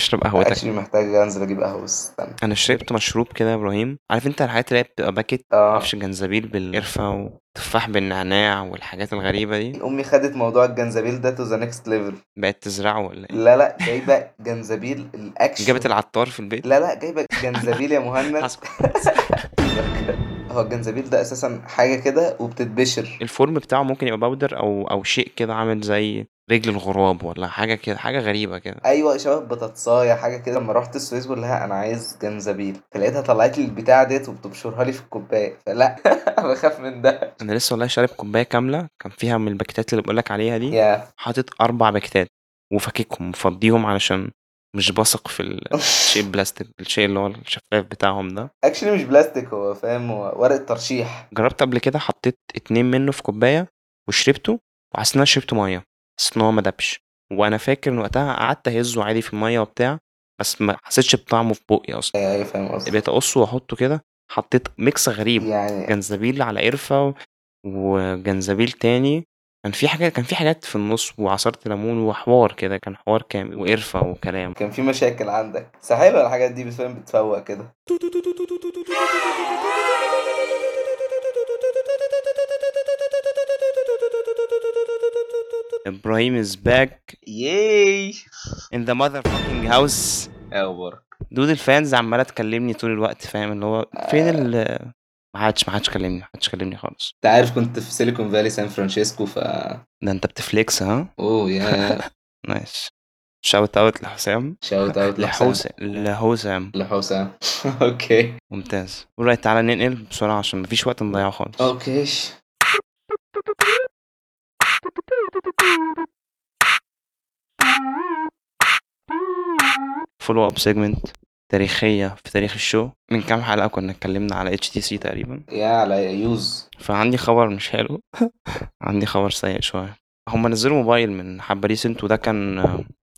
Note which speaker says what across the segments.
Speaker 1: اشرب قهوتك.
Speaker 2: actually محتاج أنزل أجيب قهوة بس استنى.
Speaker 1: أنا شربت مشروب كده يا إبراهيم. عارف أنت الحاجات اللي هي بتبقى packet
Speaker 2: آه.
Speaker 1: معرفش جنزبيل بالقرفة وتفاح بالنعناع والحاجات الغريبة دي.
Speaker 2: أمي خدت موضوع الجنزبيل ده to the next level
Speaker 1: بقت تزرعه ولا إيه؟
Speaker 2: لا لا جايبة جنزبيل الأكشن.
Speaker 1: جابت العطار في البيت؟
Speaker 2: لا لا جايبة جنزبيل يا مهند. هو الجنزبيل ده أساسا حاجة كده وبتتبشر.
Speaker 1: ال form بتاعه ممكن يبقى powder أو أو شيء كده عامل زي رجل الغراب ولا حاجة كده حاجة غريبة كده.
Speaker 2: أيوه شبه بطاطساية حاجة كده. لما رحت السويس بقول لها أنا عايز جنزبيل. فلقيتها طلعت لي البتاعة ديت وبتبشرها لي في الكوباية. فلا بخاف من ده.
Speaker 1: أنا لسه والله شارب كوباية كاملة كان فيها من الباكيتات اللي بقولك عليها دي.
Speaker 2: يا.
Speaker 1: حاطط أربع باكيتات وفككهم مفضيهم علشان مش بثق في ال- الشيء البلاستيك الشيء اللي هو الشفاف بتاعهم ده.
Speaker 2: actually مش بلاستيك هو فاهم هو ورق ترشيح.
Speaker 1: جربت قبل كده حطيت اتنين منه في كوباية وشربته وحسيت إن أنا شربت مية. حسيت إن هو ما دبش وأنا فاكر إن وقتها قعدت أهزه عادي في المية وبتاع بس ما حسيتش بطعمه في بقي أصلا.
Speaker 2: أيوه فاهم قصدي
Speaker 1: بقيت أقصه وأحطه كده حطيت ميكس غريب.
Speaker 2: يعني
Speaker 1: جنزبيل على قرفة و- وجنزبيل تاني. كان في حاجة كان في حاجات في النص وعصرت ليمون وحوار كده كان حوار كامل وقرفة وكلام.
Speaker 2: كان في مشاكل عندك. بس حلوة الحاجات دي بتفهم بتفوق كده.
Speaker 1: إبراهيم is back
Speaker 2: yay
Speaker 1: in the motherfucking house.
Speaker 2: أخبار
Speaker 1: dude ال fans عمالة تكلمني طول الوقت فاهم؟ اللي هو فين ال ما حدش ما حدش كلمني ما حدش كلمني خالص.
Speaker 2: أنت عارف كنت في سيليكون فالي سان فرانسيسكو ف
Speaker 1: ده أنت بتفليكس ها؟
Speaker 2: أوه يا
Speaker 1: nice. shout out لحسام.
Speaker 2: شاوت اوت
Speaker 1: لحوسام. لحوسام.
Speaker 2: لحوسام. okay.
Speaker 1: ممتاز. all right تعالى ننقل بسرعة عشان مفيش وقت نضيعه خالص.
Speaker 2: okay.
Speaker 1: follow up segment تاريخية في تاريخ الشو. من كام حلقة كنا اتكلمنا على HTC تقريبا.
Speaker 2: يا على news
Speaker 1: فعندي خبر مش حلو. عندي خبر سيء شوية. هما نزلوا موبايل من حبة recent وده كان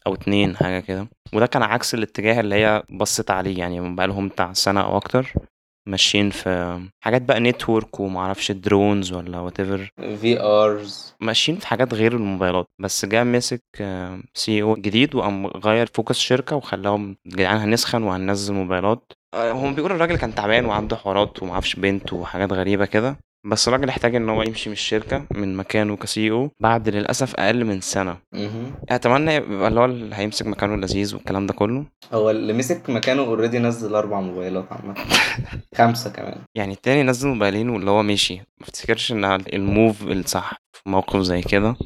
Speaker 1: أو اتنين حاجة كده. وده كان عكس الاتجاه اللي هي بصت عليه يعني بقالهم بتاع سنة أو أكتر. ماشيين في حاجات بقى network ومعرفش drones ولا whatever
Speaker 2: في ARs
Speaker 1: ماشيين في حاجات غير الموبايلات بس جه مسك CEO جديد وقام غير focus شركة وخلاهم جدعان هنسخن وهننزل موبايلات. آه، هم بيقولوا الراجل كان تعبان وعنده حوارات ومعرفش بنت وحاجات غريبة كده. بس الراجل احتاج إن هو يمشي من الشركة من مكانه ك CEO بعد للأسف أقل من سنة. أتمنى يبقى اللي هو اللي هيمسك مكانه لذيذ والكلام ده كله.
Speaker 2: هو اللي مسك مكانه already نزل أربع موبايلات عامة. خمسة كمان.
Speaker 1: يعني التاني نزل موبايلين واللي هو مشي. ما افتكرش ان ال move الصح في موقف زي كده.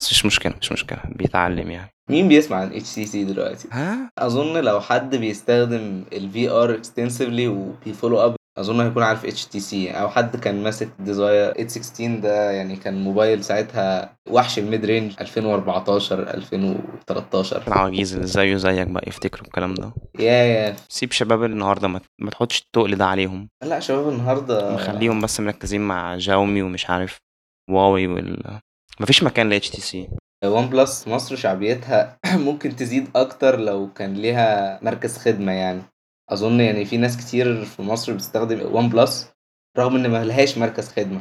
Speaker 1: بس مش مشكلة مش مشكلة. بيتعلم يعني.
Speaker 2: مين بيسمع عن HTC دلوقتي؟
Speaker 1: ها؟
Speaker 2: أظن لو حد بيستخدم ال VR extensively وبي follow up أظن هيكون عارف HTC أو حد كان ماسك Desire 816 ده يعني كان موبايل ساعتها وحش ال mid range 2014 2013
Speaker 1: العواجيز اللي زيه زيك بقى يفتكروا الكلام ده.
Speaker 2: يا يا
Speaker 1: سيب شباب النهارده ما, ما تحطش التقل ده عليهم.
Speaker 2: لا شباب النهارده
Speaker 1: مخليهم بس مركزين مع جاومي ومش عارف واوي وال مفيش مكان ل
Speaker 2: HTC OnePlus مصر شعبيتها ممكن تزيد أكتر لو كان ليها مركز خدمة يعني. أظن يعني في ناس كتير في مصر بتستخدم OnePlus رغم إن ما لهاش مركز خدمة.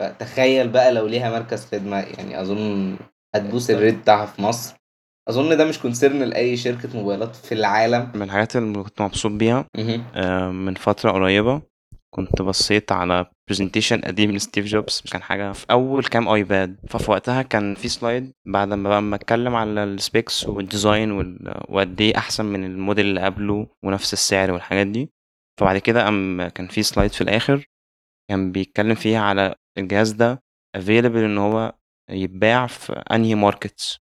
Speaker 2: فتخيل بقى لو ليها مركز خدمة يعني أظن هت boost ال rate بتاعها في مصر. أظن ده مش concern لأي شركة موبايلات في العالم.
Speaker 1: من الحاجات اللي كنت مبسوط بيها آه، من فترة قريبة كنت بصيت على presentation قديم لستيف جوبز كان حاجة في أول كام iPad. ففي وقتها كان في slide بعد ما بقى ما اتكلم على ال specs وال design وال- وقد إيه أحسن من الموديل اللي قبله ونفس السعر والحاجات دي. فبعد كده قام كان في slide في الآخر كان بيتكلم فيها على الجهاز ده available إن هو يتباع في أنهي markets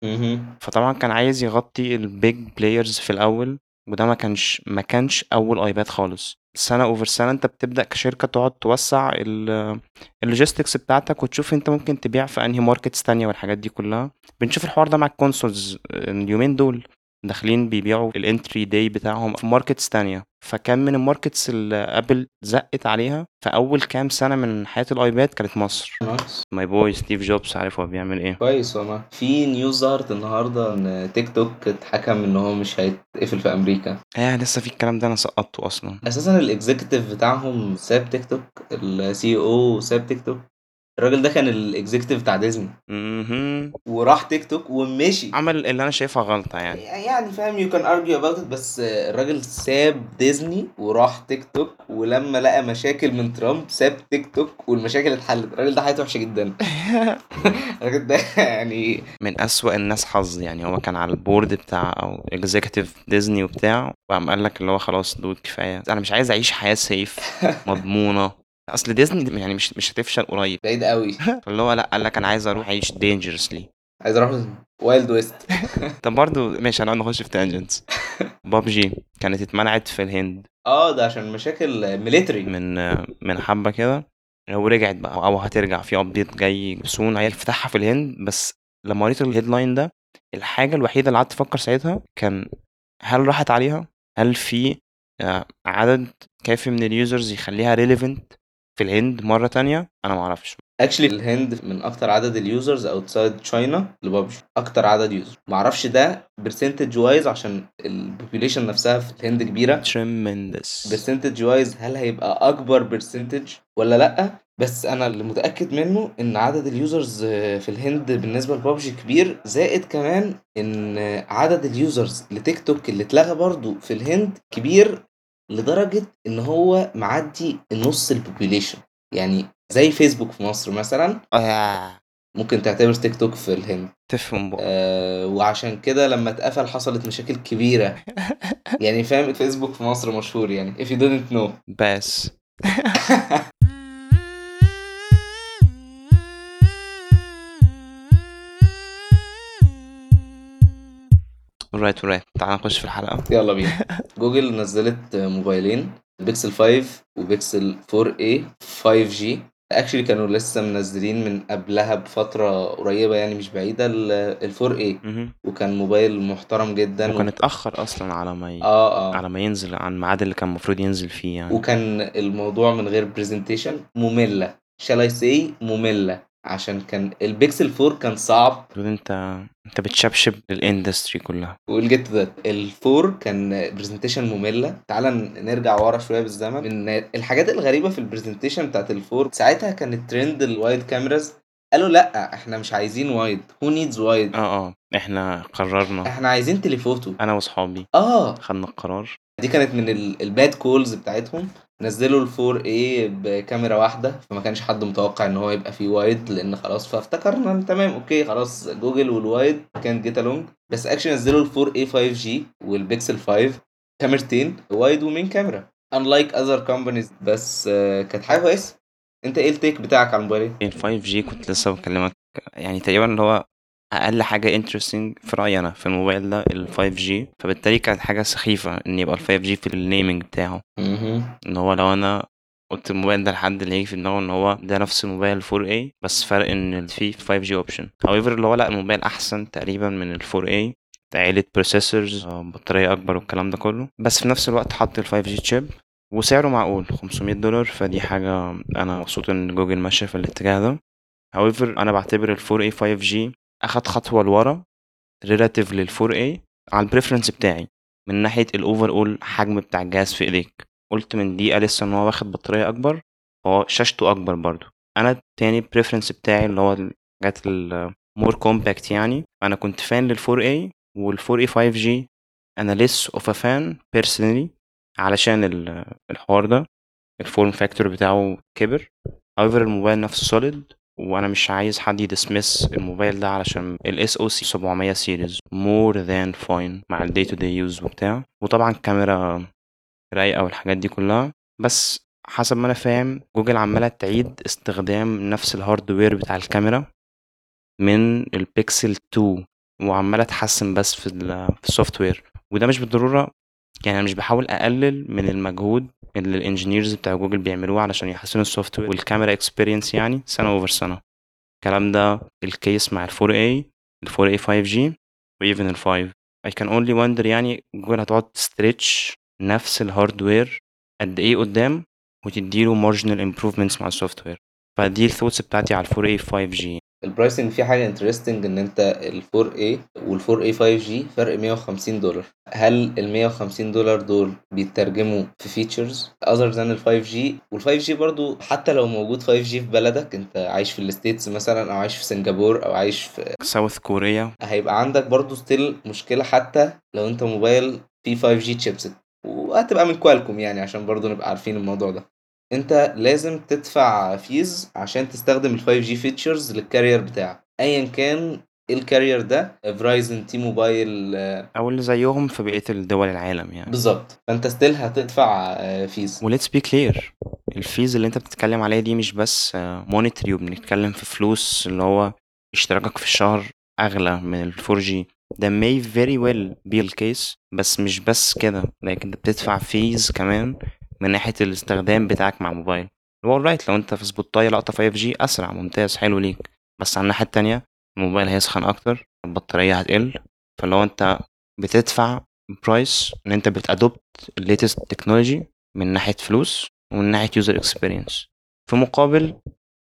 Speaker 1: فطبعا كان عايز يغطي ال big players في الأول وده ما كانش ما كانش أول iPad خالص. سنة over سنة انت بتبدأ كشركة تقعد توسع ال logistics بتاعتك وتشوف انت ممكن تبيع في انهي markets تانية والحاجات دي كلها. بنشوف الحوار ده مع ال consoles اليومين دول. داخلين بيبيعوا ال entry day بتاعهم في markets تانية. فكان من ال markets اللي Apple زقت عليها في أول كام سنة من حياة ال iPad كانت مصر. my boy ستيف جوبز عارف هو بيعمل إيه.
Speaker 2: كويس والله. في news ظهرت النهارده إن تيك توك اتحكم إن هو مش هيتقفل في أمريكا.
Speaker 1: آه لسه في الكلام ده أنا سقطته أصلا.
Speaker 2: أساسا ال executive بتاعهم ساب TikTok ال CEO ساب تيك توك الراجل ده كان ال executive بتاع ديزني. وراح تيك توك ومشي.
Speaker 1: عمل اللي أنا شايفها غلطة يعني.
Speaker 2: يعني فاهم you can argue about بس الراجل ساب ديزني وراح تيك توك ولما لقى مشاكل من ترامب ساب تيك توك والمشاكل اتحلت. الراجل ده حياته وحشة جدا. الراجل ده يعني
Speaker 1: من أسوأ الناس حظ يعني. هو كان على ال board بتاع أو executive Disney وبتاع وقام قال لك اللي هو خلاص dude كفاية. أنا مش عايز أعيش حياة safe مضمونة. أصل ديزني يعني مش مش هتفشل قريب.
Speaker 2: بعيد قوي.
Speaker 1: فاللي هو لأ قال لك أنا عايز أروح أعيش dangerously.
Speaker 2: عايز أروح wild west
Speaker 1: طب برضه ماشي هنقعد نخش في tangents PUBG كانت اتمنعت في الهند.
Speaker 2: آه ده عشان مشاكل military
Speaker 1: من من حبة كده. ورجعت بقى أو هترجع في update جاي soon هي فتحها في الهند بس لما قريت ال headline ده الحاجة الوحيدة اللي قعدت أفكر ساعتها كان هل راحت عليها؟ هل في آه، عدد كافي من ال users يخليها relevant في الهند مرة تانية؟ أنا معرفش.
Speaker 2: Actually الهند من أكتر عدد ال users outside China ل PUBG. أكتر عدد user معرفش ده percentage wise عشان ال population نفسها في الهند كبيرة.
Speaker 1: Tremendous.
Speaker 2: percentage wise هل هيبقى أكبر percentage ولا لأ؟ بس أنا اللي متأكد منه إن عدد ال users في الهند بالنسبة لبابجي كبير زائد كمان إن عدد ال users ل TikTok اللي اتلغى برضو في الهند كبير لدرجة إن هو معدي نص ال population يعني زي فيسبوك في مصر مثلا.
Speaker 1: آه.
Speaker 2: ممكن تعتبر تيك توك في الهند.
Speaker 1: تفهم بقى.
Speaker 2: آه وعشان كده لما اتقفل حصلت مشاكل كبيرة. يعني فاهم فيسبوك في مصر مشهور يعني if you didn't know.
Speaker 1: بس. alright alright. تعال نخش في الحلقة.
Speaker 2: يلا بينا. جوجل نزلت موبايلين بيكسل 5 وبيكسل 4a 5G actually كانوا لسه منزلين من قبلها بفترة قريبة يعني مش بعيدة ال 4A
Speaker 1: مهم.
Speaker 2: وكان موبايل محترم جدا.
Speaker 1: وكان اتأخر أصلا على ما ي...
Speaker 2: آه آه.
Speaker 1: على ما ينزل عن الميعاد اللي كان المفروض ينزل فيه يعني.
Speaker 2: وكان الموضوع من غير presentation مملة. Shall I say مملة؟ عشان كان البيكسل 4 كان صعب.
Speaker 1: انت انت بتشبشب لل industry كلها.
Speaker 2: We'll get that ال four كان presentation مملة. تعال نرجع ورا شوية بالزمن. من الحاجات الغريبة في ال presentation بتاعت ال four ساعتها كان ال trend ال wide cameras قالوا لأ إحنا مش عايزين wide who needs wide
Speaker 1: آه آه. إحنا قررنا.
Speaker 2: إحنا عايزين telephoto
Speaker 1: أنا وأصحابي.
Speaker 2: آه.
Speaker 1: خدنا القرار.
Speaker 2: دي كانت من ال bad calls بتاعتهم. نزلوا ال four A بكاميرا واحدة فما كانش حد متوقع إن هو يبقى فيه wide لأن خلاص فافتكرنا تمام okay خلاص جوجل والوايد كان جيت الونج بس اكشن نزلوا ال four A 5G وال Pixel 5 كاميرتين wide و main camera. unlike other companies بس آه، كانت حاجة كويسة. أنت إيه ال take بتاعك على الموبايل؟
Speaker 1: ال 5G كنت لسه بكلمك يعني تقريبا اللي هو أقل حاجة interesting في رأيي أنا في الموبايل ده ال 5G فبالتالي كانت حاجة سخيفة إن يبقى ال 5G في ال naming بتاعه. إن هو لو أنا قلت الموبايل ده لحد اللي هيجي في دماغه إن هو ده نفس الموبايل 4A بس فرق إن فيه 5G option however اللي هو لأ الموبايل أحسن تقريبا من ال 4A عيلة processors بطارية أكبر والكلام ده كله. بس في نفس الوقت حط ال 5G chip وسعره معقول 500 دولار. فدي حاجة أنا مبسوط إن جوجل ماشية في الاتجاه ده. However أنا بعتبر ال 4A 5G أخد خطوة لورا relative لل 4A على ال preference بتاعي من ناحية ال overall حجم بتاع الجهاز في إيديك. قلت من دقيقة لسه إن هو واخد بطارية أكبر هو شاشته أكبر برضو أنا التاني preference بتاعي اللي هو الحاجات ال more compact يعني أنا كنت fan لل 4A وال 4A 5G أنا less of a fan personally علشان ال- الحوار ده ال form factor بتاعه كبر. However الموبايل نفسه solid وأنا مش عايز حد ي dismiss الموبايل ده علشان ال SoC 700 series more than fine مع ال day to day use وبتاع. وطبعا كاميرا رايقة والحاجات دي كلها. بس حسب ما أنا فاهم جوجل عمالة تعيد استخدام نفس ال hardware بتاع الكاميرا من البيكسل 2 وعمالة تحسن بس في ال في ال software وده مش بالضرورة يعني أنا مش بحاول أقلل من المجهود اللي ال engineers بتاع جوجل بيعملوه علشان يحسنوا ال software وال camera experience يعني سنة over سنة. الكلام ده ال case مع ال 4A ال 4A 5G و even ال 5 I can only wonder يعني جوجل هتقعد ت stretch نفس ال hardware قد إيه قدام وتديله marginal improvements مع ال software فدي ال thoughts بتاعتي على ال 4A 5G
Speaker 2: ال pricing فيه حاجة interesting إن أنت ال 4A وال 4A 5G فرق 150 دولار. هل ال 150 دولار دول بيترجموا في features other than ال 5G وال 5G برضو حتى لو موجود 5G في بلدك أنت عايش في ال States مثلا أو عايش في سنغافور أو عايش في
Speaker 1: South Korea
Speaker 2: هيبقى عندك برضو still مشكلة حتى لو أنت موبايل فيه 5G chipset وهتبقى من Qualcomm يعني عشان برضو نبقى عارفين الموضوع ده. انت لازم تدفع fees عشان تستخدم ال 5G features لل carrier بتاعك. ايا كان إيه ال carrier ده؟ Verizon T-Mobile
Speaker 1: أو اللي زيهم في بقية الدول العالم يعني.
Speaker 2: بالظبط. فأنت still هتدفع fees
Speaker 1: و let's be clear ال fees اللي انت بتتكلم عليها دي مش بس monetary وبنتكلم في فلوس اللي هو اشتراكك في الشهر أغلى من ال 4G ده may very well be the case بس مش بس كده. لكن أنت بتدفع fees كمان من ناحية الاستخدام بتاعك مع موبايل. هو right لو انت في spot يلقط 5G أسرع ممتاز حلو ليك. بس على الناحية التانية الموبايل هيسخن أكتر البطارية هتقل. فلو انت بتدفع price إن انت بت adopt ال latest technology من ناحية فلوس ومن ناحية user experience في مقابل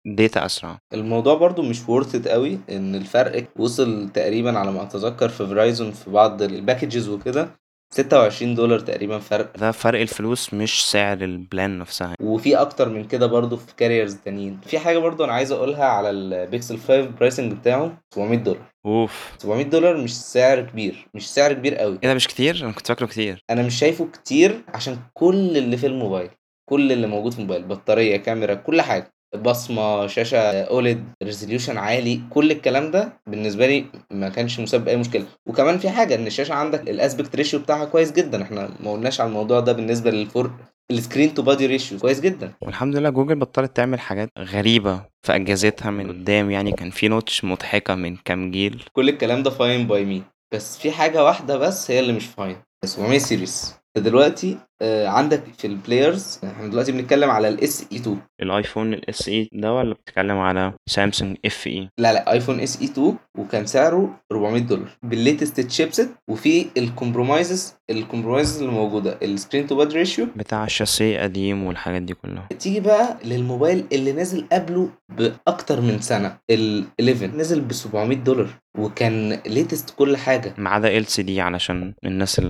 Speaker 1: data أسرع.
Speaker 2: الموضوع برضو مش worth it قوي إن الفرق وصل تقريبا على ما أتذكر في Verizon في بعض ال packages وكده. 26 دولار تقريبا فرق.
Speaker 1: ده فرق الفلوس مش سعر ال plan نفسها.
Speaker 2: وفي أكتر من كده برضو في carriers تانيين. في حاجة برضو أنا عايز أقولها على البيكسل 5 pricing بتاعه 700 دولار.
Speaker 1: أوف.
Speaker 2: 700 دولار مش سعر كبير مش سعر كبير قوي.
Speaker 1: إيه ده مش كتير؟ أنا كنت فاكره كتير.
Speaker 2: أنا مش شايفه كتير عشان كل اللي في الموبايل كل اللي موجود في الموبايل بطارية كاميرا كل حاجة. بصمة شاشة OLED resolution عالي كل الكلام ده بالنسبة لي ما كانش مسبب أي مشكلة. وكمان في حاجة إن الشاشة عندك ال aspect ratio بتاعها كويس جدا. إحنا ما قلناش على الموضوع ده بالنسبة للفور ال screen to body ratio كويس جدا.
Speaker 1: والحمد لله جوجل بطلت تعمل حاجات غريبة في أجهزتها من قدام. يعني كان في notch مضحكة من كام جيل.
Speaker 2: كل الكلام ده fine by me بس في حاجة واحدة بس هي اللي مش fine 700 series دلوقتي عندك في ال players إحنا دلوقتي بنتكلم على ال SE 2
Speaker 1: ال iPhone ال SE ده ولا بتتكلم على سامسونج FE
Speaker 2: لا لا iPhone SE 2 وكان سعره 400 دولار. بال latest chipset وفي ال compromises ال compromises اللي موجودة ال screen to body ratio
Speaker 1: بتاع الشاسيه قديم والحاجات دي كلها.
Speaker 2: تيجي بقى للموبايل اللي نازل قبله بأكتر من سنة ال 11 نزل ب 700 دولار وكان latest كل حاجة.
Speaker 1: ما عدا LCD علشان الناس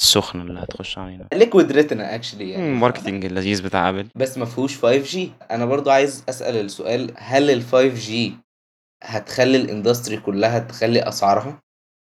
Speaker 1: السخنة اللي هتخش علينا.
Speaker 2: Liquid Retina actually يعني.
Speaker 1: ال marketing اللذيذ بتاع ابل
Speaker 2: بس ما فيهوش 5G أنا برضو عايز أسأل السؤال هل ال 5G هتخلي ال industry كلها تخلي أسعارها؟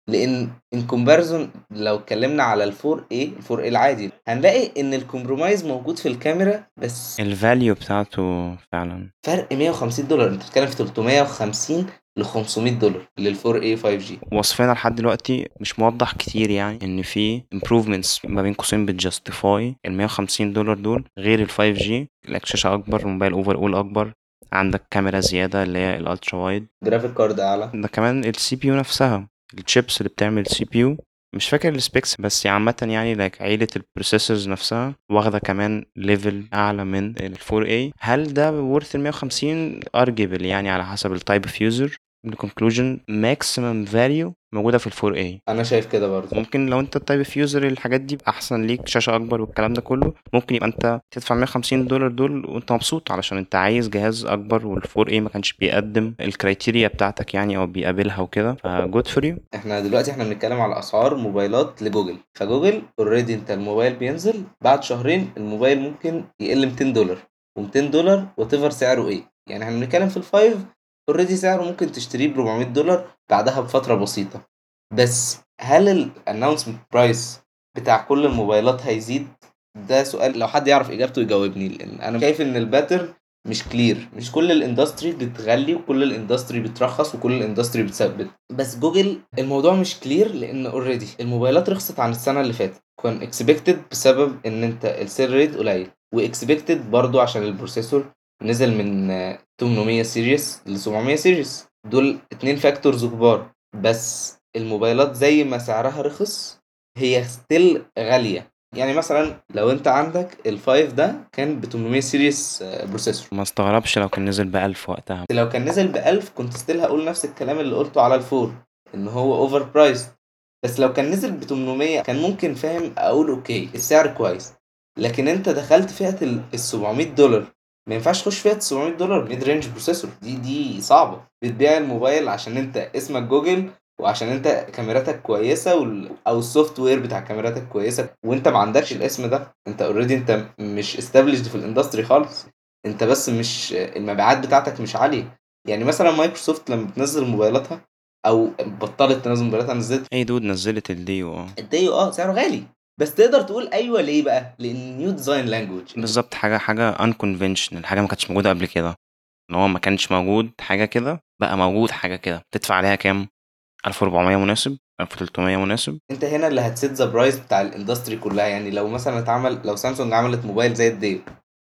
Speaker 2: لأن in comparison لو اتكلمنا على ال 4A ال 4A العادي هنلاقي إن ال compromise موجود في الكاميرا بس
Speaker 1: ال value بتاعته فعلا.
Speaker 2: فرق 150 دولار. أنت بتتكلم في 350 ل 500 دولار لل 4A 5G
Speaker 1: وصفنا لحد دلوقتي مش موضح كتير يعني إن في improvements ما بين قوسين بت justify ال 150 دولار دول غير ال 5G لك شاشة أكبر موبايل overall أكبر. عندك كاميرا زيادة اللي هي ال ultra
Speaker 2: wide graphic card أعلى.
Speaker 1: ده كمان ال CPU نفسها الشيبس اللي بتعمل CPU مش فاكر ال specs بس عامة يعني لك عيلة ال processors نفسها واخدة كمان level أعلى من ال 4A هل ده worth ال 150 arguable يعني على حسب ال type of user ال conclusion maximum value موجودة في ال 4A
Speaker 2: أنا شايف كده برضه.
Speaker 1: ممكن لو أنت ال type of user الحاجات دي أحسن ليك شاشة أكبر والكلام ده كله ممكن يبقى أنت تدفع 150 دولار دول وأنت مبسوط علشان أنت عايز جهاز أكبر وال 4A ما كانش بيقدم ال criteria بتاعتك يعني أو بيقابلها وكده. ف good for
Speaker 2: you إحنا دلوقتي إحنا بنتكلم على أسعار موبايلات لجوجل. فجوجل already أنت الموبايل بينزل بعد شهرين الموبايل ممكن يقل 200 دولار. و200 دولار what سعره إيه. يعني إحنا بنتكلم في ال five already سعره ممكن تشتريه ب 400 دولار بعدها بفترة بسيطة. بس هل ال announcement price بتاع كل الموبايلات هيزيد؟ ده سؤال لو حد يعرف إجابته يجاوبني لأن أنا شايف إن ال pattern مش clear مش كل ال industry بتغلي وكل ال industry بترخص وكل ال industry بتثبت. بس جوجل الموضوع مش clear لأن already الموبايلات رخصت عن السنة اللي فاتت. كان expected بسبب إن أنت ال sale rate قليل و expected برضو عشان ال processor نزل من 800 series ل 700 series دول اتنين factors كبار. بس الموبايلات زي ما سعرها رخص هي still غالية. يعني مثلا لو انت عندك ال five ده كان ب 800 series processor
Speaker 1: ما استغربش لو كان نزل ب 1000 وقتها.
Speaker 2: لو كان نزل ب 1000 كنت still هقول نفس الكلام اللي قلته على ال four إن هو overpriced بس لو كان نزل ب 800 كان ممكن فاهم أقول okay السعر كويس. لكن انت دخلت فئة ال 700 دولار. ما ينفعش تخش فيها 900 دولار mid range processor دي دي صعبة. بتبيع الموبايل عشان انت اسمك جوجل وعشان انت كاميراتك كويسة وال... أو السوفت وير بتاع كاميراتك كويسة وانت ما عندكش الاسم ده. انت already انت مش established في ال industry خالص. انت بس مش المبيعات بتاعتك مش عالية. يعني مثلا مايكروسوفت لما بتنزل موبايلاتها أو بطلت تنزل موبايلاتها نزلت
Speaker 1: اي دود نزلت الديو؟ آه
Speaker 2: الديو آه سعره غالي. بس تقدر تقول أيوه ليه بقى؟ لأن new design language
Speaker 1: بالظبط حاجة حاجة unconventional حاجة ما كانتش موجودة قبل كده. إن هو ما كانش موجود حاجة كده بقى موجود حاجة كده. تدفع عليها كام؟ 1400 مناسب 1300 مناسب.
Speaker 2: أنت هنا اللي هت set the price بتاع ال industry كلها. يعني لو مثلا اتعمل لو سامسونج عملت موبايل زي الديو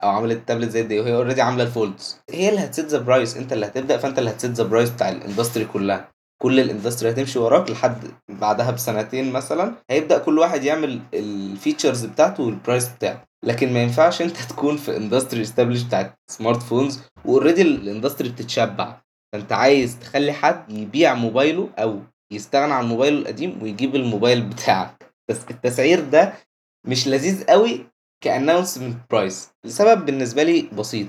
Speaker 2: أو عملت تابلت زي الديو وهي already عاملة ال folds هي اللي هت set the price أنت اللي هتبدأ فأنت اللي هت set the price بتاع ال industry كلها. كل ال industry هتمشي وراك لحد بعدها بسنتين مثلا هيبدأ كل واحد يعمل ال features بتاعته وال price بتاعه. لكن ما ينفعش انت تكون في industry established بتاعت smart phones و already ال industry بتتشبع. فانت عايز تخلي حد يبيع موبايله أو يستغنى عن موبايله القديم ويجيب الموبايل بتاعك. بس التسعير ده مش لذيذ قوي ك announcement price لسبب بالنسبة لي بسيط.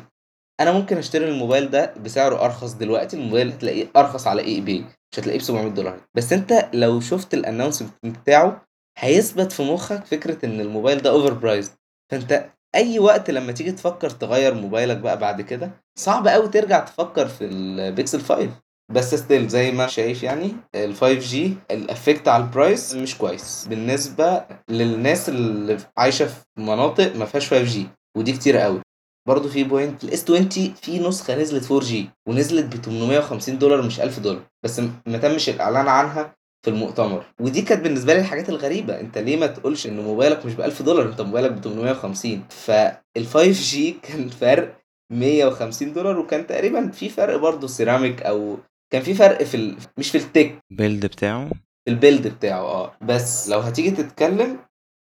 Speaker 2: أنا ممكن أشتري الموبايل ده بسعره أرخص دلوقتي الموبايل هتلاقيه أرخص على eBay مش هتلاقيه ب 700 دولار. بس أنت لو شفت ال announcement بتاعه هيثبت في مخك فكرة إن الموبايل ده overpriced فأنت أي وقت لما تيجي تفكر تغير موبايلك بقى بعد كده صعب قوي ترجع تفكر في البيكسل 5 بس still زي ما شايف يعني ال 5 G ال effect على ال price مش كويس. بالنسبة للناس اللي عايشة في مناطق ما فيهاش 5 G ودي كتير قوي برضه في point ال S 20 في نسخة نزلت 4 G ونزلت ب 850 دولار مش 1000 دولار. بس ما تمش الإعلان عنها في المؤتمر. ودي كانت بالنسبة لي الحاجات الغريبة. انت ليه ما تقولش إن موبايلك مش ب 1000 دولار؟ انت موبايلك ب 850 فال 5 G كان فرق 150 دولار وكان تقريبا في فرق برضه سيراميك أو كان في فرق في ال... مش في ال
Speaker 1: tech. build بتاعه؟
Speaker 2: ال build بتاعه آه. بس لو هتيجي تتكلم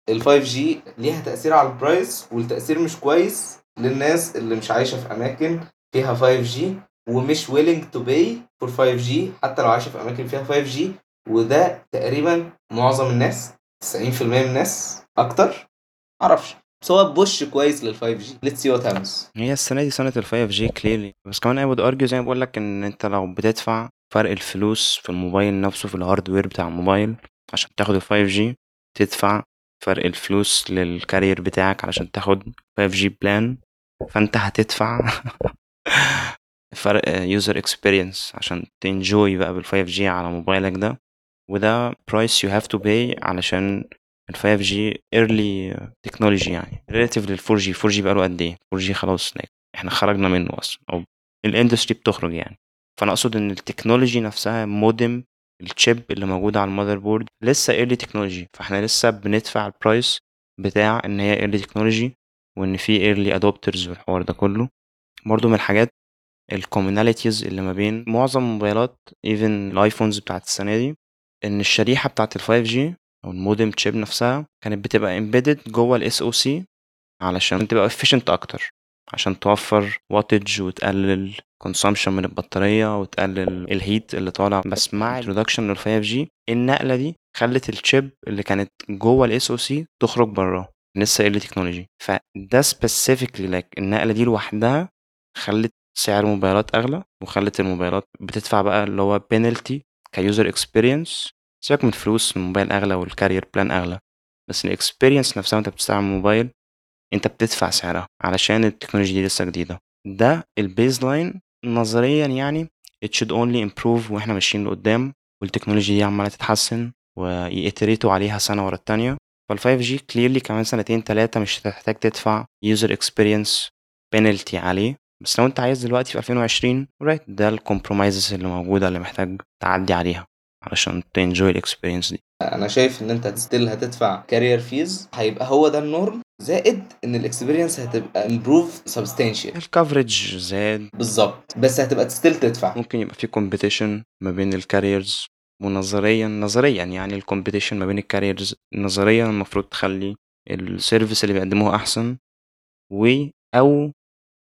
Speaker 2: ال 5 G ليها تأثير على ال price والتأثير مش كويس. للناس اللي مش عايشة في أماكن فيها 5 G ومش willing to pay for 5 G حتى لو عايشة في أماكن فيها 5 G وده تقريبا معظم الناس 90% من الناس أكتر. معرفش. بس هو push كويس لل 5 G let's see what happens
Speaker 1: هي السنة دي سنه ال 5 G clearly بس كمان I would argue زي ما بقول لك إن أنت لو بتدفع فرق الفلوس في الموبايل نفسه في ال hardware بتاع الموبايل عشان تاخد ال 5 G تدفع فرق الفلوس لل carrier بتاعك علشان تاخد 5 G plan فانت هتدفع فرق user experience عشان ت enjoy بقى بال 5 G على موبايلك ده. وده price you have to pay علشان ال 5 G early technology يعني relative لل 4 G 4 G بقاله قد إيه؟ 4 G خلاص إحنا خرجنا منه أصلا أو ال industry بتخرج يعني. فأنا أقصد إن ال technology نفسها modem ال chip اللي موجوده على ال motherboard لسه early technology فإحنا لسه بندفع ال price بتاع إن هي early technology وإن في early adopters والحوار ده كله. برضو من الحاجات ال commonalities اللي ما بين معظم الموبايلات even ال iPhones بتاعت السنة دي إن الشريحة بتاعت ال 5 G أو ال modem chip نفسها كانت بتبقى embedded جوه ال SoC علشان تبقى efficient أكتر عشان توفر wattage وتقلل consumption من البطارية وتقلل ال heat اللي طالع. بس مع introduction لل 5 G النقلة دي خلت ال chip اللي كانت جوه ال SoC تخرج براه لسه early technology فده specifically like النقلة دي لوحدها خلت سعر الموبايلات أغلى وخلت الموبايلات بتدفع بقى اللي هو penalty ك user experience سيبك من الفلوس الموبايل أغلى وال carrier plan أغلى. بس ال experience نفسها وأنت بتستعمل الموبايل أنت بتدفع سعرها علشان التكنولوجيا دي لسه جديدة. ده ال baseline نظريا يعني it should only improve وإحنا ماشيين لقدام والتكنولوجيا دي عمالة تتحسن وي iterate وا عليها سنة ورا التانية. فال 5 G clearly كمان سنتين تلاتة مش هتحتاج تدفع user experience penalty عليه. بس لو انت عايز دلوقتي في 2020 right ده ال compromises اللي موجودة اللي محتاج تعدي عليها علشان تنجوي ال experience دي.
Speaker 2: أنا شايف إن أنت still هتدفع carrier fees هيبقى هو ده ال norm زائد إن ال experience هتبقى improve substantial
Speaker 1: ال coverage زاد.
Speaker 2: بالظبط. بس هتبقى still تدفع.
Speaker 1: ممكن يبقى في كومبيتيشن ما بين الكاريرز ونظريا نظريا يعني ال competition ما بين ال carriers نظريا المفروض تخلي ال service اللي بيقدموه أحسن و أو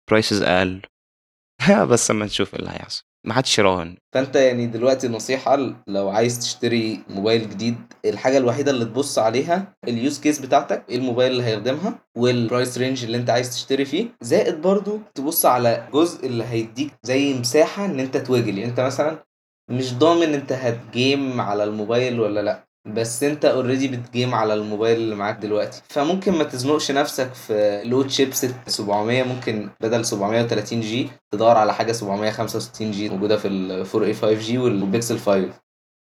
Speaker 1: prices أقل. بس أما نشوف إيه اللي هيحصل. ما حدش يراهن.
Speaker 2: فأنت يعني دلوقتي نصيحة لو عايز تشتري موبايل جديد الحاجة الوحيدة اللي تبص عليها ال use case بتاعتك إيه الموبايل اللي هيخدمها وال price range اللي أنت عايز تشتري فيه. زائد برضو تبص على جزء اللي هيديك زي مساحة إن أنت toggle يعني أنت مثلا مش ضامن انت هت game على الموبايل ولا لأ بس انت already بت game على الموبايل اللي معاك دلوقتي. فممكن ما تزنقش نفسك في low chips 700 ممكن بدل 730 G تدور على حاجة 765 G موجودة في ال 4 a 5G والبيكسل 5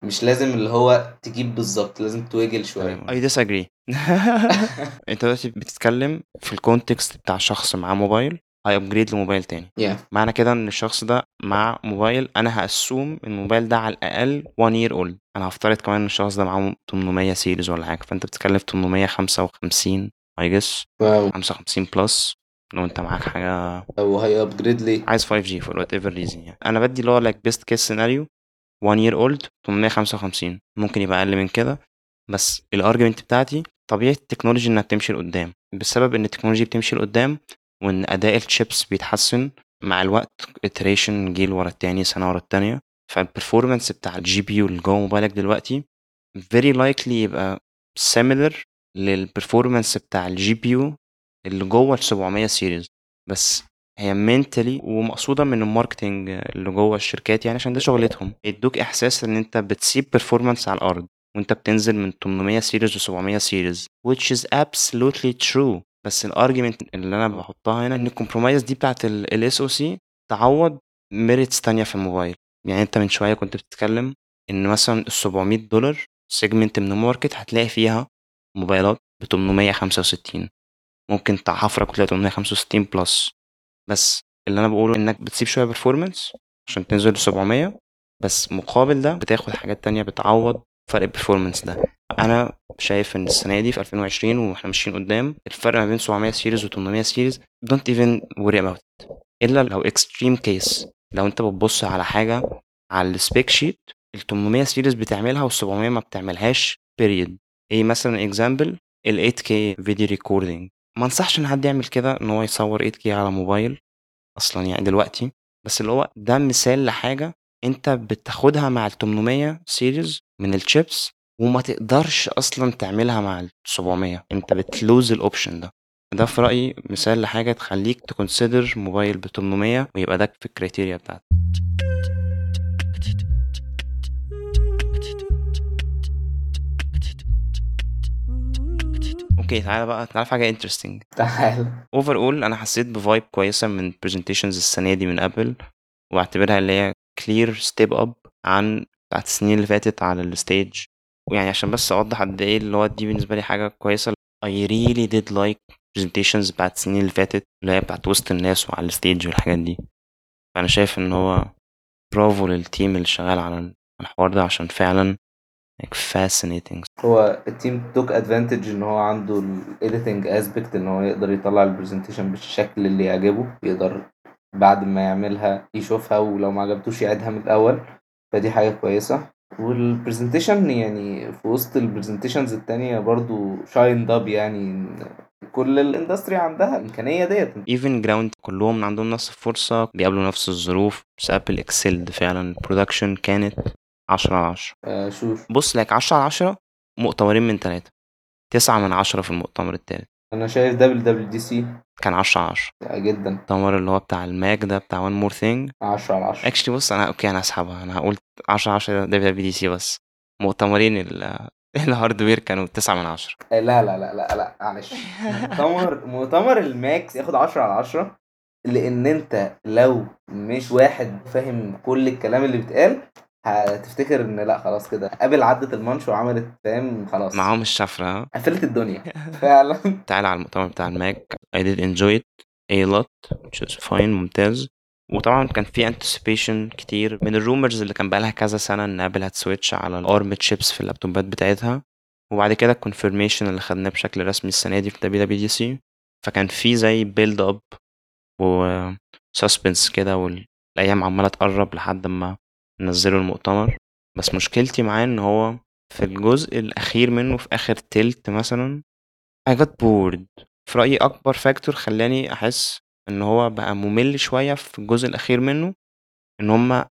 Speaker 2: مش لازم اللي هو تجيب بالظبط لازم toggle شوية.
Speaker 1: I disagree. أنت دلوقتي بتتكلم في ال context بتاع شخص معاه موبايل هي upgrade لموبايل تاني.
Speaker 2: Yeah.
Speaker 1: معنى كده إن الشخص ده مع موبايل أنا ه assume الموبايل ده على الأقل 1 year old. أنا هفترض كمان إن الشخص ده معاه 800 series ولا حاجة. فأنت بتتكلم في 855 I guess
Speaker 2: واو.
Speaker 1: 55 plus لو أنت معاك حاجة.
Speaker 2: أو هي upgrade ليه؟
Speaker 1: عايز 5G for whatever reason يعني. أنا بدي اللي هو like best case scenario 1 year old 855 ممكن يبقى أقل من كده. بس ال argument بتاعتي طبيعة ال technology إنها بتمشي لقدام. بسبب إن ال technology بتمشي لقدام وإن أداء الشيبس بيتحسن مع الوقت iteration جيل ورا التاني سنة ورا التانية. فال performance بتاع ال GPU اللي جوه موبايلك دلوقتي very likely يبقى similar لل performance بتاع ال GPU اللي جوه ال 700 series بس هي mentally ومقصودة من ال marketing اللي جوه الشركات يعني عشان ده شغلتهم. يدوك إحساس إن أنت بتسيب performance على الأرض وأنت بتنزل من 800 series ل 700 series which is absolutely true. بس ال argument اللي أنا بحطها هنا إن ال compromise دي بتاعت ال SoC تعوض merits تانية في الموبايل. يعني أنت من شوية كنت بتتكلم إن مثلا ال 700 دولار segment من ال market هتلاقي فيها موبايلات ب 865 ممكن حفرك وتلاقي 865 plus بس اللي أنا بقوله إنك بتسيب شوية performance عشان تنزل ل 700 بس مقابل ده بتاخد حاجات تانية بتعوض فرق ال performance ده. أنا شايف إن السنة دي في 2020 وإحنا ماشيين قدام الفرق ما بين 700 series و800 series don't even worry about إلا لو extreme case لو أنت بتبص على حاجة على ال spec sheet ال 800 series بتعملها وال 700 ما بتعملهاش period إيه مثلا example ال 8K video recording ما أنصحش إن حد يعمل كده إن هو يصور 8K على موبايل أصلا يعني دلوقتي. بس اللي هو ده مثال لحاجة أنت بتاخدها مع ال 800 series من الشيبس وما تقدرش أصلا تعملها مع ال 700 أنت بت lose ال option ده. ده في رأيي مثال لحاجة تخليك ت consider موبايل ب 800 ويبقى ده في ال criteria بتاعتك. okay تعالى بقى تعالى في حاجة interesting
Speaker 2: تعال.
Speaker 1: overall أنا حسيت ب vibe كويسة من presentations السنة دي من ابل وأعتبرها اللي هي clear step up عن بتاعت السنين اللي فاتت على ال stage ويعني عشان بس أوضح قد إيه اللي هو دي بالنسبة لي حاجة كويسة. I really did like presentations بتاعت السنين اللي فاتت اللي هي بتاعت وسط الناس وعلى ال stage والحاجات دي. فأنا شايف إن هو برافو لل team اللي شغال على الحوار ده عشان فعلا like fascinating.
Speaker 2: هو ال team took advantage إن هو عنده ال editing aspect إن هو يقدر يطلع ال presentation بالشكل اللي يعجبه يقدر بعد ما يعملها يشوفها ولو ما عجبتوش يعيدها من الأول. فدي حاجة كويسة. وال presentation يعني في وسط ال presentations التانية برضو shined up يعني كل ال industry عندها الإمكانية ديت.
Speaker 1: Even ground كلهم عندهم نفس الفرصة بيقابلوا نفس الظروف. بس ابل excelled فعلا. ال production كانت 10 على 10
Speaker 2: آه شوف.
Speaker 1: بص لك 10 على 10 مؤتمرين من ثلاثة 9 من 10 في المؤتمر الثالث
Speaker 2: أنا شايف WWDC
Speaker 1: كان 10 على 10
Speaker 2: جدا.
Speaker 1: المؤتمر اللي هو بتاع الماك ده بتاع one more thing
Speaker 2: 10 على 10
Speaker 1: actually بص أنا okay أنا هسحبها. أنا هقول 10 على 10 WWDC بس. مؤتمرين ال- الهاردوير كانوا 9 من 10
Speaker 2: لا لا لا لا لا معلش. مؤتمر مؤتمر الماكس ياخد 10 على 10 لأن أنت لو مش واحد فاهم كل الكلام اللي بيتقال هتفتكر إن لأ خلاص كده. ابل عدت المانش وعملت فاهم؟ خلاص.
Speaker 1: معاهم الشفرة. ها؟
Speaker 2: قفلت الدنيا. فعلا.
Speaker 1: تعالى على المؤتمر بتاع الماك. I did enjoy it a lot which is fine ممتاز. وطبعا كان في anticipation كتير من ال rumors اللي كان بقالها كذا سنة إن ابل هت switch على ال ARM chips في اللابتوبات بتاعتها. وبعد كده ال confirmation اللي خدناه بشكل رسمي السنة دي في WWDC فكان في زي build up و suspense كده والأيام عمالة تقرب لحد ما نزلوا المؤتمر. بس مشكلتي معاه إن هو في الجزء الأخير منه في آخر تلت مثلا I got bored. في رأيي أكبر factor خلاني أحس إن هو بقى ممل شوية في الجزء الأخير منه إن هما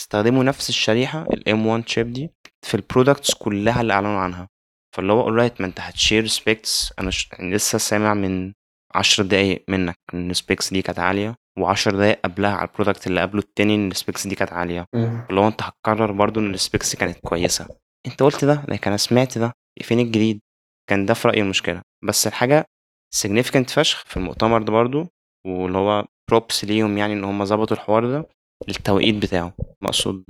Speaker 1: استخدموا نفس الشريحة ال M1 chip دي في ال products كلها اللي أعلنوا عنها. فاللي هو alright ما أنت هت share specs أنا ش... يعني لسه سامع من عشر دقايق منك إن ال specs دي كانت عالية. وعشر دقايق قبلها على ال product اللي قبله التاني إن ال specs دي كانت عالية. اللي هو أنت هتقرر برضو إن ال specs كانت كويسة. أنت قلت ده لكن أنا سمعت ده. فين الجديد؟ كان ده في رأيي المشكلة. بس الحاجة significant فشخ في المؤتمر ده برضو واللي هو props ليهم يعني إن هم ظبطوا الحوار ده التوقيت بتاعه. مقصود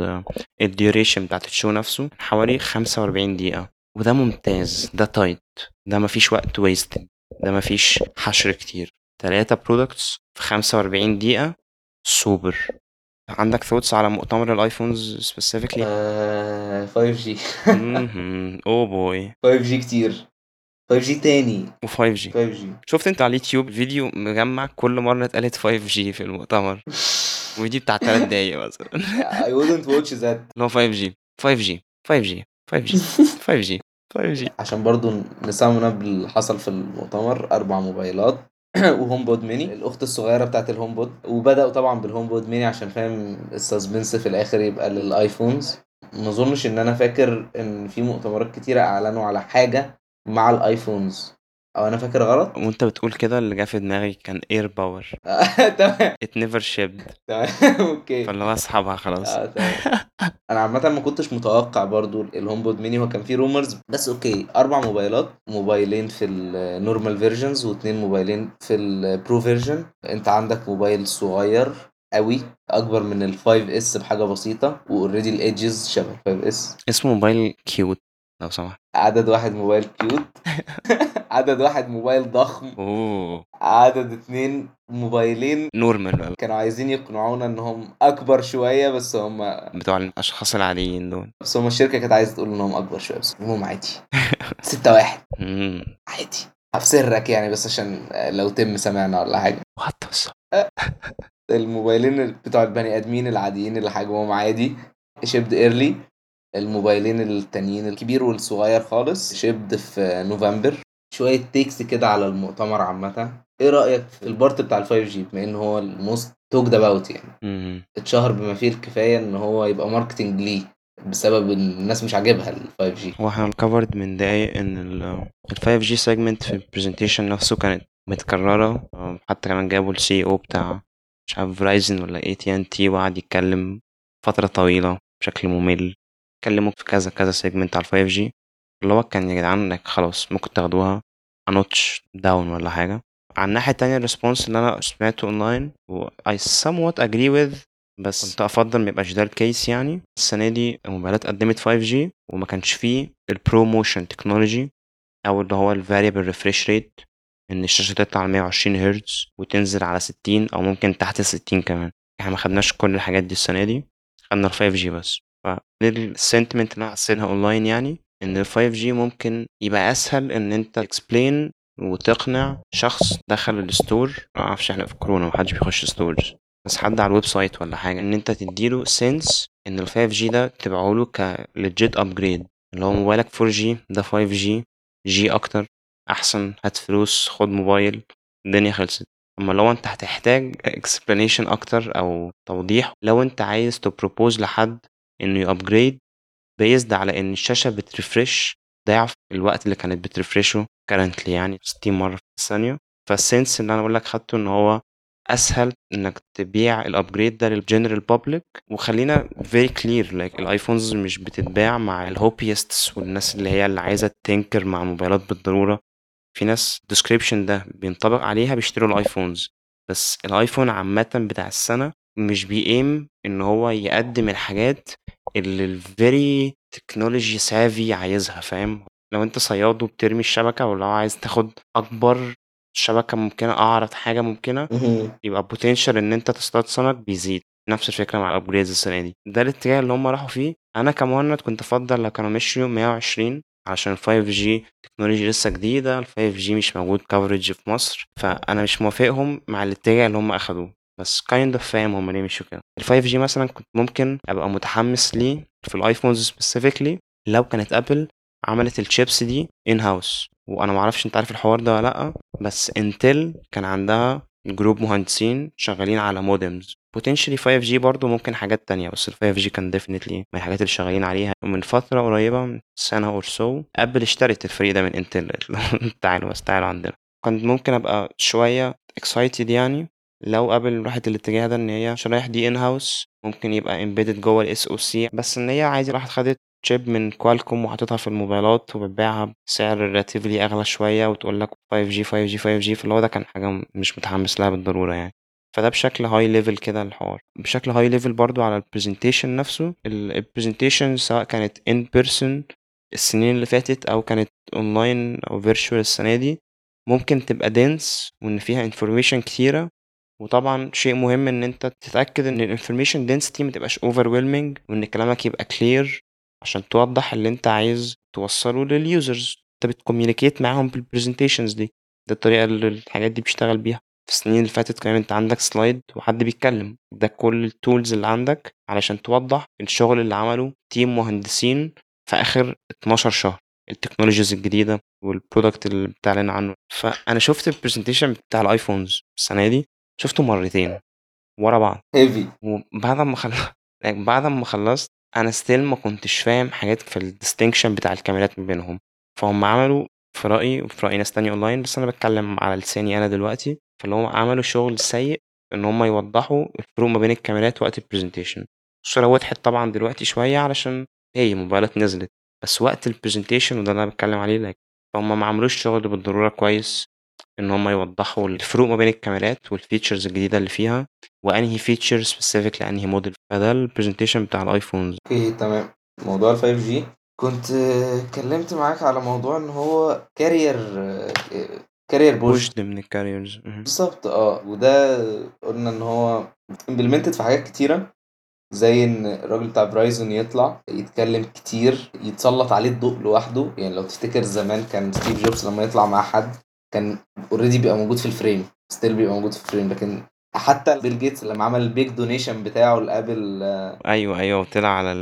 Speaker 1: ال duration بتاعت ال show نفسه حوالي 45 دقيقة. وده ممتاز ده tight ده مفيش وقت wasted ده مفيش حشر كتير. تلاتة products في 45 دقيقة. سوبر عندك thoughts على مؤتمر الآيفونز specifically
Speaker 2: آه 5G
Speaker 1: أو boy
Speaker 2: 5G كتير. 5G تاني.
Speaker 1: و 5G
Speaker 2: 5G
Speaker 1: شفت انت على اليوتيوب فيديو مجمع كل مرة اتقالت 5G في المؤتمر؟ ودي بتاع 3 دقايق مثلا
Speaker 2: I wouldn't watch that.
Speaker 1: اللي هو 5 جي 5 جي 5 جي 5 جي 5 جي 5 جي
Speaker 2: عشان برضو نسمم اللي حصل في المؤتمر أربع موبايلات. وهوم بود ميني الأخت الصغيرة بتاعت الهوم بود وبدأوا طبعا بالهوم بود ميني عشان فاهم ال suspense في الآخر يبقى للآيفونز. ما أظنش إن أنا فاكر إن في مؤتمرات كتيرة أعلنوا على حاجة مع الآيفونز. أو أنا فاكر غلط؟
Speaker 1: وانت بتقول كده اللي جه في دماغي كان اير باور
Speaker 2: تمام.
Speaker 1: It never shipped
Speaker 2: تمام. Okay.
Speaker 1: فاللي هو أسحبها خلاص.
Speaker 2: آه، تمام. أنا عامة ما كنتش متوقع برضو الهوم بود ميني هو كان فيه rumors بس okay أربع موبايلات موبايلين في ال normal versions واثنين موبايلين في ال Pro version أنت عندك موبايل صغير قوي أكبر من ال 5S بحاجة بسيطة و already ال edges شبه ال 5 اس
Speaker 1: اسمه موبايل cute لو سمحت.
Speaker 2: عدد واحد موبايل cute. عدد واحد موبايل ضخم.
Speaker 1: أوه.
Speaker 2: عدد اتنين موبايلين.
Speaker 1: نورمال
Speaker 2: كانوا عايزين يقنعونا إنهم أكبر شوية بس هم
Speaker 1: بتوع الأشخاص العاديين دول.
Speaker 2: بس هم الشركة كانت عايزة تقول إنهم أكبر شوية بس هم عادي. ستة واحد. عادي. هفسرك يعني بس عشان لو تم سمعنا ولا حاجة.
Speaker 1: وات
Speaker 2: الموبايلين بتوع البني آدمين العاديين اللي حجمهم عادي. شيبد إيرلي. الموبايلين التانيين الكبير والصغير خالص shipped في نوفمبر. شوية takes كده على المؤتمر عامة. إيه رأيك في ال part بتاع ال 5G بما إن هو ال most talked about
Speaker 1: يعني.
Speaker 2: اتشهر بما فيه الكفاية إن هو يبقى marketing ليه بسبب إن الناس مش عاجبها ال 5 جي
Speaker 1: هو إحنا من دقايق إن ال 5G segment في ال presentation نفسه كانت متكررة. حتى كمان جابوا ال CEO بتاع مش عارف Verizon ولا اي تي ان تي وقعد يتكلم فترة طويلة بشكل ممل. اتكلموا في كذا كذا segment على ال 5G اللي هو كان يا جدعان خلاص ممكن تاخدوها notch down ولا حاجة. على الناحية التانية ال response اللي أنا سمعته أونلاين و I somewhat agree with بس كنت أفضل ميبقاش ده ال case يعني. السنة دي الموبايلات قدمت 5G وما كانش فيه ال ProMotion technology أو اللي هو ال variable refresh rate إن الشاشة تطلع على 120 هرتز وتنزل على 60 أو ممكن تحت 60 كمان. إحنا ما خدناش كل الحاجات دي السنة دي خدنا ال 5G بس. فال sentiment اللي أنا حسيتها أونلاين يعني إن ال 5G ممكن يبقى أسهل إن أنت explain وتقنع شخص دخل ال store ما أعرفش إحنا في كورونا محدش بيخش stores بس حد على ال website ولا حاجة إن أنت تديله sense إن ال 5G ده تبعه له ك legit upgrade اللي هو موبايلك 4G ده 5G أكتر أحسن هات فلوس خد موبايل الدنيا خلصت. أما لو أنت هتحتاج explanation أكتر أو توضيح لو أنت عايز ت propose لحد إنه ي upgrade based على إن الشاشة بت refresh ضعف الوقت اللي كانت بت refresh ه currently يعني 60 مرة في الثانية. فال sense اللي أنا بقول لك خدته إن هو أسهل إنك تبيع ال upgrade ده لل general public وخلينا very clear like الايفونز مش بتتباع مع ال hobbyists والناس اللي هي اللي عايزة ت tinker مع الموبايلات بالضرورة. في ناس ال description ده بينطبق عليها بيشتروا الايفونز بس الايفون عامة بتاع السنة مش بيaim إن هو يقدم الحاجات اللي ال very technology savvy عايزها فاهم؟ لو أنت صياد وبترمي الشبكة ولو عايز تاخد أكبر شبكة ممكنة أعرض حاجة ممكنة يبقى potential إن أنت تصطاد سمك بيزيد. نفس الفكرة مع ال upgrades السنة دي. ده الاتجاه اللي هم راحوا فيه. أنا كمهند كنت أفضل لو كانوا مشيوا 120 عشان ال 5G technology لسه جديدة ال 5G مش موجود ك coverage في مصر فأنا مش موافقهم مع الاتجاه اللي هم أخدوه. بس kind of فاهم هم ليه مشوا كده. ال 5G مثلا كنت ممكن أبقى متحمس ليه في الايفونز specifically لو كانت ابل عملت الشيبس دي in house وأنا ما أعرفش أنت عارف الحوار ده ولا لأ بس انتل كان عندها group مهندسين شغالين على modems potentially 5G برضه ممكن حاجات تانية بس ال 5G كان definitely من الحاجات اللي شغالين عليها. ومن فترة قريبة من سنة or so ابل اشترت الفريق ده من انتل تعالوا بس تعالوا عندنا. كنت ممكن أبقى شوية excited يعني لو ابل راحت الاتجاه ده إن هي شرايح دي in house ممكن يبقى embedded جوه ال SoC بس إن هي عادي راحت خدت chip من كوالكوم وحطيتها في الموبايلات وبتبيعها بسعر relatively أغلى شوية وتقول لك 5G 5G 5G فاللي هو ده كان حاجة مش متحمس لها بالضرورة يعني. فده بشكل high level كده الحوار. بشكل high level برضو على ال presentation نفسه. ال presentation سواء كانت in person السنين اللي فاتت أو كانت اونلاين أو virtual السنة دي ممكن تبقى dense وإن فيها information كتيرة وطبعا شيء مهم إن أنت تتأكد إن ال information density ما تبقاش overwhelming وإن كلامك يبقى clear عشان توضح اللي أنت عايز توصله لل users أنت بت communicate معاهم بال presentations دي. ده الطريقة اللي الحاجات دي بيشتغل بيها. في السنين اللي فاتت كمان أنت عندك slide وحد بيتكلم. ده كل ال tools اللي عندك علشان توضح الشغل اللي عمله team مهندسين في آخر 12 شهر. ال technologies الجديدة وال product اللي بتعلن عنه. فأنا شفت ال presentation بتاع الآيفونز السنة دي. شفته مرتين ورا بعض.
Speaker 2: heavy
Speaker 1: وبعد ما خل... يعني بعد ما خلصت أنا still ما كنتش فاهم حاجات في ال distinction بتاع الكاميرات ما بينهم. فهم عملوا في رأيي وفي رأي ناس تانية اونلاين بس أنا بتكلم على لساني أنا دلوقتي. فاللي هم عملوا شغل سيء إن هم يوضحوا الفروق ما بين الكاميرات وقت ال presentation الصورة وضحت طبعا دلوقتي شوية علشان هي موبايلات نزلت بس وقت ال presentation وده اللي أنا بتكلم عليه لك فهم ما عملوش شغل بالضرورة كويس. إن هم يوضحوا الفروق ما بين الكاميرات وال features الجديدة اللي فيها وأنهي feature specific لأنهي موديل فده ال presentation بتاع الايفونز
Speaker 2: okay تمام. موضوع ال 5 G كنت اتكلمت معاك على موضوع إن هو carrier carrier
Speaker 1: push من ال carriers
Speaker 2: بالظبط آه. وده قلنا إن هو implemented في حاجات كتيرة زي إن الراجل بتاع فرايزون يطلع يتكلم كتير يتسلط عليه الضوء لوحده. يعني لو تفتكر زمان كان ستيف جوبز لما يطلع مع حد كان already بيبقى موجود في ال frame still بيبقى موجود في ال frame لكن حتى بيل جيتس لما عمل ال big donation بتاعه لأبل
Speaker 1: أيوه أيوه وطلع على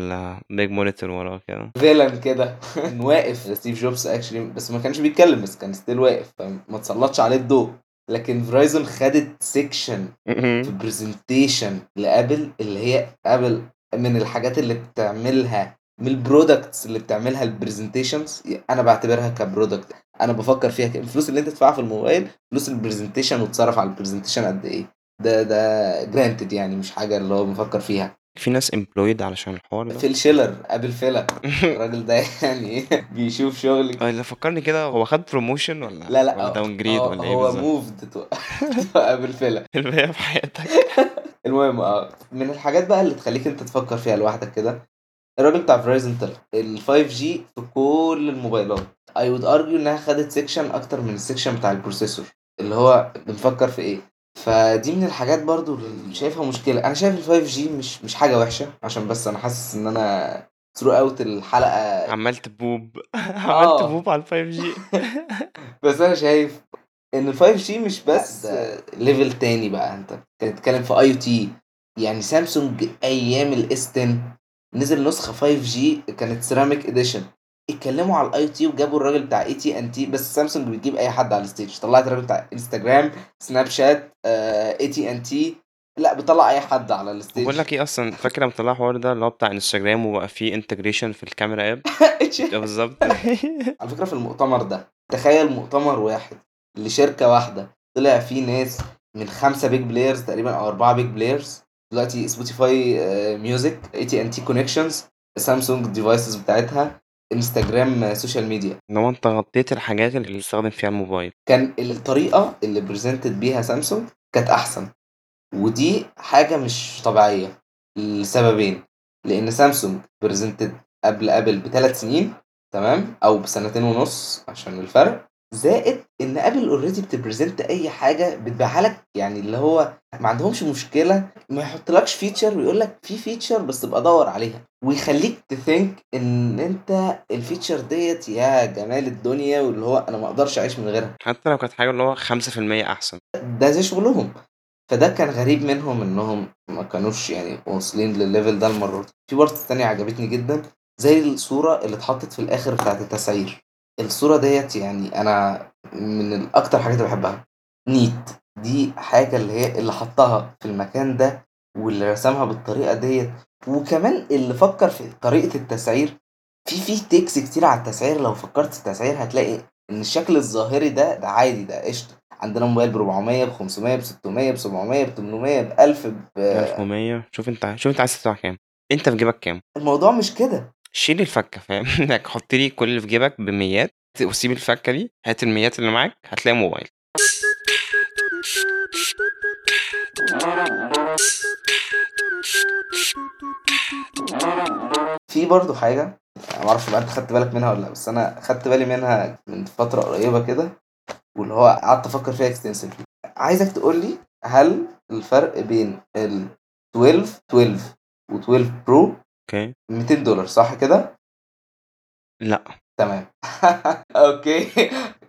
Speaker 1: ال big monitor وراه كده.
Speaker 2: villain كده. كان واقف. ستيف جوبز actually بس ما كانش بيتكلم بس كان still واقف فما تسلطش عليه الضوء. لكن فرايزون خدت section في presentation لأبل اللي هي أبل من الحاجات اللي بتعملها من ال products اللي بتعملها ال presentations أنا بعتبرها ك product أنا بفكر فيها كده. الفلوس اللي انت تدفعها في الموبايل فلوس ال presentation وتصرف على ال presentation قد إيه؟ ده ده granted يعني مش حاجة اللي هو بفكر فيها.
Speaker 1: في ناس employed علشان الحوار ده.
Speaker 2: فيل شيلر Apple fellow الراجل ده يعني بيشوف شغل.
Speaker 1: آه اللي فكرني كده هو خد promotion ولا
Speaker 2: لا لا
Speaker 1: ولا
Speaker 2: downgrade
Speaker 1: ولا إيه
Speaker 2: هو moved Apple fellow
Speaker 1: الباقي في حياتك.
Speaker 2: المهم آه من الحاجات بقى اللي تخليك انت تفكر فيها لوحدك كده الراجل بتاع فرايزن طلع. ال 5 G في كل الموبايلات. I would argue إنها خدت section أكتر من ال section بتاع ال processor. اللي هو بنفكر في إيه. فدي من الحاجات برضو اللي شايفها مشكلة. أنا شايف ال 5 G مش مش حاجة وحشة. عشان بس أنا حاسس إن أنا throughout الحلقة
Speaker 1: عمال تبوب عمال
Speaker 2: آه.
Speaker 1: تبوب على ال 5 G
Speaker 2: بس أنا شايف إن ال 5 G مش بس level تاني بقى. أنت بتتكلم في AT يعني سامسونج أيام ال S 10 نزل نسخة 5 G كانت ceramic edition اتكلموا على ال AT وجابوا الراجل بتاع اي تي ان تي بس سامسونج بتجيب أي حد على ال stage طلعت الراجل بتاع انستجرام Snapchat اي تي ان تي لا بتطلع أي حد على ال stage
Speaker 1: بقول لك إيه أصلا فاكر لما طلع الحوار ده اللي هو بتاع انستجرام وبقى فيه integration في الكاميرا app بالظبط.
Speaker 2: على فكرة في المؤتمر ده تخيل مؤتمر واحد لشركة واحدة طلع فيه ناس من خمسة big players تقريبا أو أربعة big players دلوقتي سبوتيفاي music AT&T connections سامسونج ال devices بتاعتها انستجرام social media
Speaker 1: إن هو أنت غطيت الحاجات اللي بتستخدم فيها الموبايل.
Speaker 2: كان الطريقة اللي presented بيها سامسونج كانت أحسن. ودي حاجة مش طبيعية. لسببين لأن سامسونج presented قبل ابل بثلاث سنين تمام؟ أو بسنتين ونص عشان الفرق. زائد إن ابل already بت present أي حاجة بتبيعها لك يعني اللي هو ما عندهمش مشكلة ما يحطلكش feature ويقول لك في feature بس تبقى دور عليها. ويخليك think إن أنت ال feature ديت يا جمال الدنيا واللي هو أنا ما أقدرش أعيش من غيرها.
Speaker 1: حتى لو كانت حاجة اللي هو 5% أحسن.
Speaker 2: ده زي شغلهم. فده كان غريب منهم إنهم ما كانوش يعني واصلين للل level ده المرة دي. في part تانية عجبتني جدا زي الصورة اللي اتحطت في الآخر بتاعت التسعير. الصورة ديت يعني أنا من الأكتر حاجات اللي بحبها. neat. دي حاجة اللي هي اللي حطها في المكان ده واللي رسمها بالطريقة ديت. وكمان اللي فكر في طريقة التسعير في في تيكس كتير على التسعير. لو فكرت في التسعير هتلاقي إن الشكل الظاهري ده ده عادي ده قشطة. عندنا موبايل ب 400 ب 500 ب 600 ب 700 ب 800 ب 1000 ب
Speaker 1: 1100 شوف أنت شوف أنت عايز تدفع كام. أنت في جيبك كام.
Speaker 2: الموضوع مش كده.
Speaker 1: شيل الفكه فاهم؟ إنك حط لي كل اللي في جيبك بميات وسيب الفكه دي هات الميات اللي معاك هتلاقي موبايل.
Speaker 2: في برضه حاجة ما أعرفش بقى أنت خدت بالك منها ولا لأ بس أنا خدت بالي منها من فترة قريبة كده واللي هو قعدت أفكر فيها extensively عايزك تقول لي هل الفرق بين ال 12 12 و 12 Pro
Speaker 1: okay.
Speaker 2: 200 دولار صح كده؟
Speaker 1: لا.
Speaker 2: تمام. okay.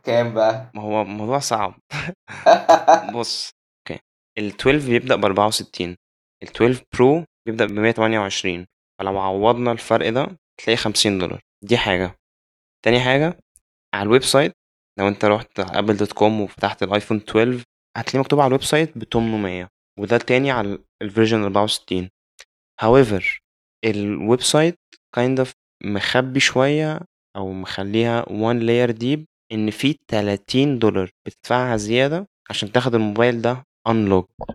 Speaker 2: كام بقى؟
Speaker 1: ما هو الموضوع صعب. بص أوكي. ال 12 بيبدأ ب 64 ال 12 Pro بيبدأ ب 128 فلو عوضنا الفرق ده تلاقي 50 دولار. دي حاجة. تاني حاجة على ال website لو انت رحت Apple dot com وفتحت الايفون 12 هتلاقيه مكتوب على ال website ب 800 وده تاني على ال version 64 however ال website kind of مخبي شوية أو مخليها one layer deep إن في 30 دولار بتدفعها زيادة عشان تاخد الموبايل ده unlock.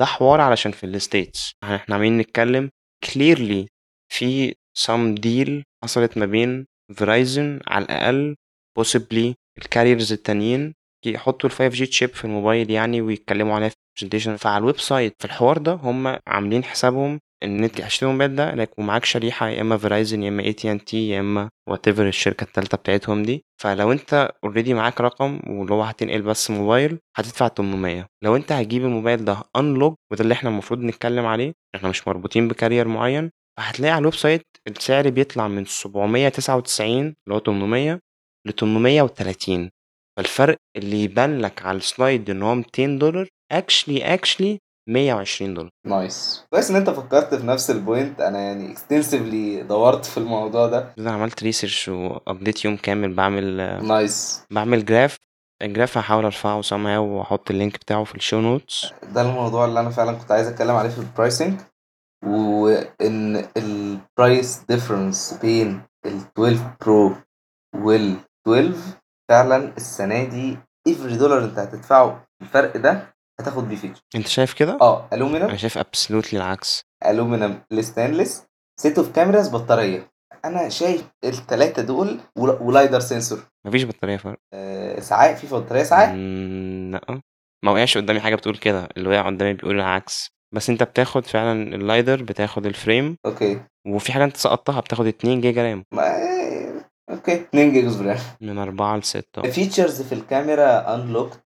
Speaker 1: ده حوار علشان في ال States. إحنا عمالين نتكلم clearly في some deal حصلت ما بين Verizon على الأقل possibly ال carriers التانيين يحطوا ال 5G chip في الموبايل يعني ويتكلموا عليها في ال presentation فعلى ال website في الحوار ده هم عاملين حسابهم إن انت هتشتري الموبايل ده لك ومعاك شريحة يا إما Verizon يا إما اي تي ان تي يا إما whatever الشركة الثالثه بتاعتهم دي. فلو أنت already معاك رقم واللي هو هتنقل بس موبايل هتدفع 800 لو أنت هتجيب الموبايل ده unlocked وده اللي إحنا المفروض نتكلم عليه إحنا مش مربوطين ب carrier معين فهتلاقي على ال website السعر بيطلع من 799 اللي هو 800 ل 830 فالفرق اللي يبان لك على ال slide إن هو 200 دولار actually actually 120 دولار.
Speaker 2: nice. كويس إن أنت فكرت في نفس ال point. أنا يعني extensively دورت في الموضوع ده.
Speaker 1: أنا عملت research و update يوم كامل. بعمل
Speaker 2: nice.
Speaker 1: بعمل graph ال graph هحاول أرفعه somehow وأحط ال link بتاعه في ال show notes
Speaker 2: ده الموضوع اللي أنا فعلا كنت عايز أتكلم عليه في ال pricing وإن ال price difference بين ال 12 Pro وال 12 فعلا السنة دي every دولار أنت هتدفعه الفرق ده هتاخد بيه feature
Speaker 1: انت شايف كده؟
Speaker 2: آه aluminum
Speaker 1: أنا شايف absolutely العكس.
Speaker 2: aluminum ال stainless set of cameras بطارية. أنا شايف الثلاثه دول ول- و LiDAR sensor
Speaker 1: مفيش بطارية فرق.
Speaker 2: آه ساعات في بطارية ساعات؟
Speaker 1: لا. ما وقعش قدامي حاجة بتقول كده. اللي وقع قدامي بيقول العكس. بس انت بتاخد فعلا ال LiDAR بتاخد ال
Speaker 2: frame okay.
Speaker 1: وفي حاجة انت سقطتها بتاخد 2 جيجا RAM.
Speaker 2: ما okay 2 جيجا RAM
Speaker 1: من 4 ل 6
Speaker 2: features في الكاميرا unlocked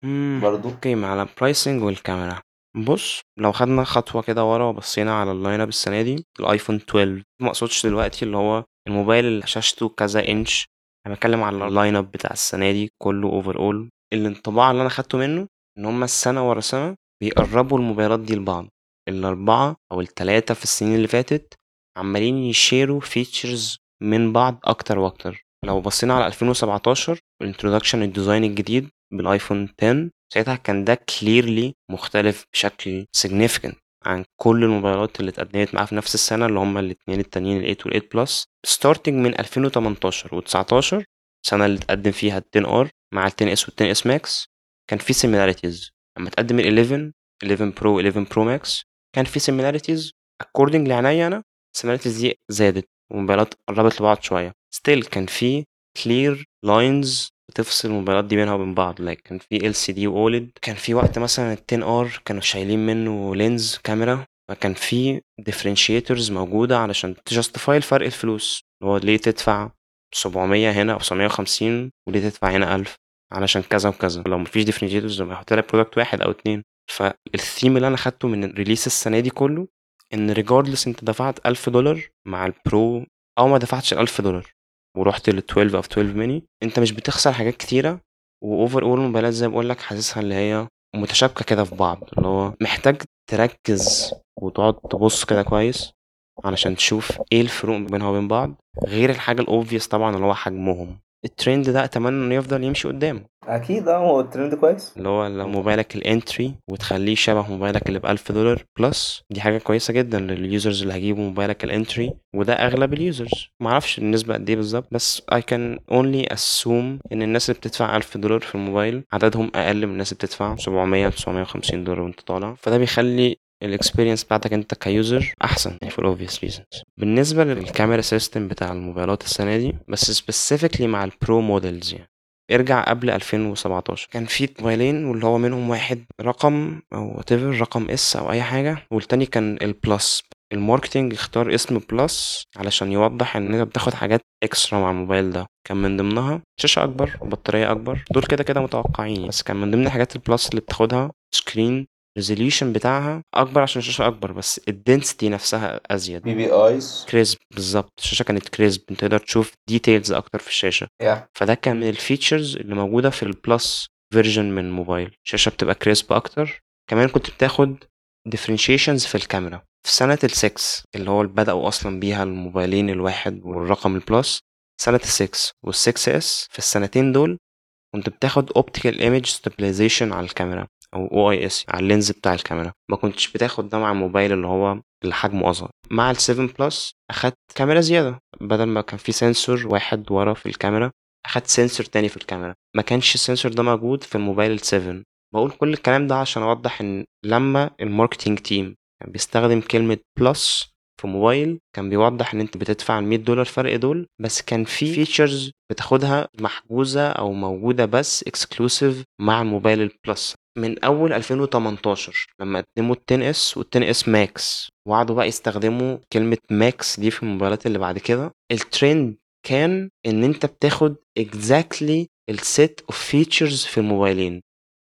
Speaker 2: برضو.
Speaker 1: okay مع ال pricing والكاميرا. بص لو خدنا خطوة كده ورا وبصينا على ال lineup السنة دي الآيفون 12 ما أقصدش دلوقتي اللي هو الموبايل اللي شاشته كذا انش أنا بتكلم على ال lineup بتاع السنة دي كله overall الانطباع اللي أنا خدته منه إن هما السنة ورا سنة بيقربوا الموبايلات دي لبعض. الأربعة أو الثلاثه في السنين اللي فاتت عمالين يشيروا features من بعض أكتر وأكتر. لو بصينا على 2017 ال introduction ال design الجديد بالآيفون 10 ساعتها كان ده clearly مختلف بشكل significant عن كل الموبايلات اللي اتقدمت معاه في نفس السنة اللي هما الاثنين التانيين ال 8 وال 8 Plus starting من 2018 و19 السنة اللي اتقدم فيها ال 10R مع ال 10S وال 10S Max كان في similarities لما تقدم ال 11 11 Pro 11 Pro Max كان في similarities according لعينيا أنا ال similarities دي زادت والموبايلات قربت لبعض شوية. Still كان في clear lines بتفصل الموبايلات دي بينها وبين بعض. Like كان في LCD و OLED كان في وقت مثلا ال 10R كانوا شايلين منه lens كاميرا فكان في differentiators موجودة علشان ت justify الفرق الفلوس. هو ليه تدفع 700 هنا أو 750 وليه تدفع هنا 1000 علشان كذا وكذا. لو مفيش يبقى يحط لك product واحد أو اتنين. فالثيم اللي أنا خدته من ال release السنة دي كله إن regardless أنت دفعت 1000 دولار مع ال Pro أو ما دفعتش 1000 دولار. ورحت لل 12 أو 12 ميني انت مش بتخسر حاجات كتيرة. و overall الموبايلات زي ما بقول لك حاسسها اللي هي متشابكة كده في بعض. اللي هو محتاج تركز وتقعد تبص كده كويس علشان تشوف إيه الفروق بينها وبين بعض. غير الحاجة ال obvious طبعا اللي هو حجمهم. الترند ده أتمنى إنه يفضل يمشي قدام
Speaker 2: أكيد آه هو الترند كويس.
Speaker 1: اللي هو لو موبايلك ال entry وتخليه شبه موبايلك اللي ب 1000 دولار plus دي حاجة كويسة جدا لل users اللي هيجيبوا موبايلك ال entry وده أغلب ال users ما أعرفش النسبة قد إيه بالظبط بس I can only assume إن الناس اللي بتدفع 1000 دولار في الموبايل عددهم أقل من الناس اللي بتدفع 700 950 دولار وأنت طالع. فده بيخلي ال experience بتاعتك انت ك user احسن يعني for obvious reasons. بالنسبة لل camera system بتاع الموبايلات السنة دي بس specifically مع ال Pro models يعني. ارجع قبل 2017 كان في موبايلين واللي هو منهم واحد رقم أو whatever رقم S أو أي حاجة والتاني كان ال Plus ال marketing اختار اسم Plus علشان يوضح إن أنت بتاخد حاجات extra مع الموبايل ده. كان من ضمنها شاشة أكبر وبطارية أكبر. دول كده كده متوقعين بس كان من ضمن الحاجات ال Plus اللي بتاخدها screen resolution بتاعها أكبر عشان الشاشة أكبر بس ال density
Speaker 2: نفسها أزيد. PPIs.
Speaker 1: Crisp بالظبط. الشاشة كانت crisp أنت تقدر تشوف details أكتر في الشاشة.
Speaker 2: يا
Speaker 1: فده كان من ال features اللي موجودة في ال Plus version من الموبايل الشاشة بتبقى crisp أكتر. كمان كنت بتاخد differentiations في الكاميرا. في سنة ال6 اللي هو بدأوا أصلا بيها الموبايلين الواحد والرقم ال Plus سنة ال6 وال6S في السنتين دول كنت بتاخد optical image stabilization على الكاميرا. أو OIS على ال lens بتاع الكاميرا. ما كنتش بتاخد ده مع الموبايل اللي هو اللي حجمه أصغر. مع ال 7 Plus أخدت كاميرا زيادة. بدل ما كان في sensor واحد ورا في الكاميرا أخدت sensor تاني في الكاميرا. ما كانش ال sensor ده موجود في الموبايل ال 7 بقول كل الكلام ده عشان أوضح إن لما ال marketing team بيستخدم كلمة Plus في موبايل كان بيوضح إن أنت بتدفع ال 100 دولار فرق دول بس كان في features بتاخدها محجوزة أو موجودة بس exclusive مع الموبايل ال Plus من أول 2018 لما قدموا ال 10S وال 10S Max وقعدوا بقى يستخدموا كلمة Max دي في الموبايلات اللي بعد كده. الترند كان إن أنت بتاخد exactly ال set of features في الموبايلين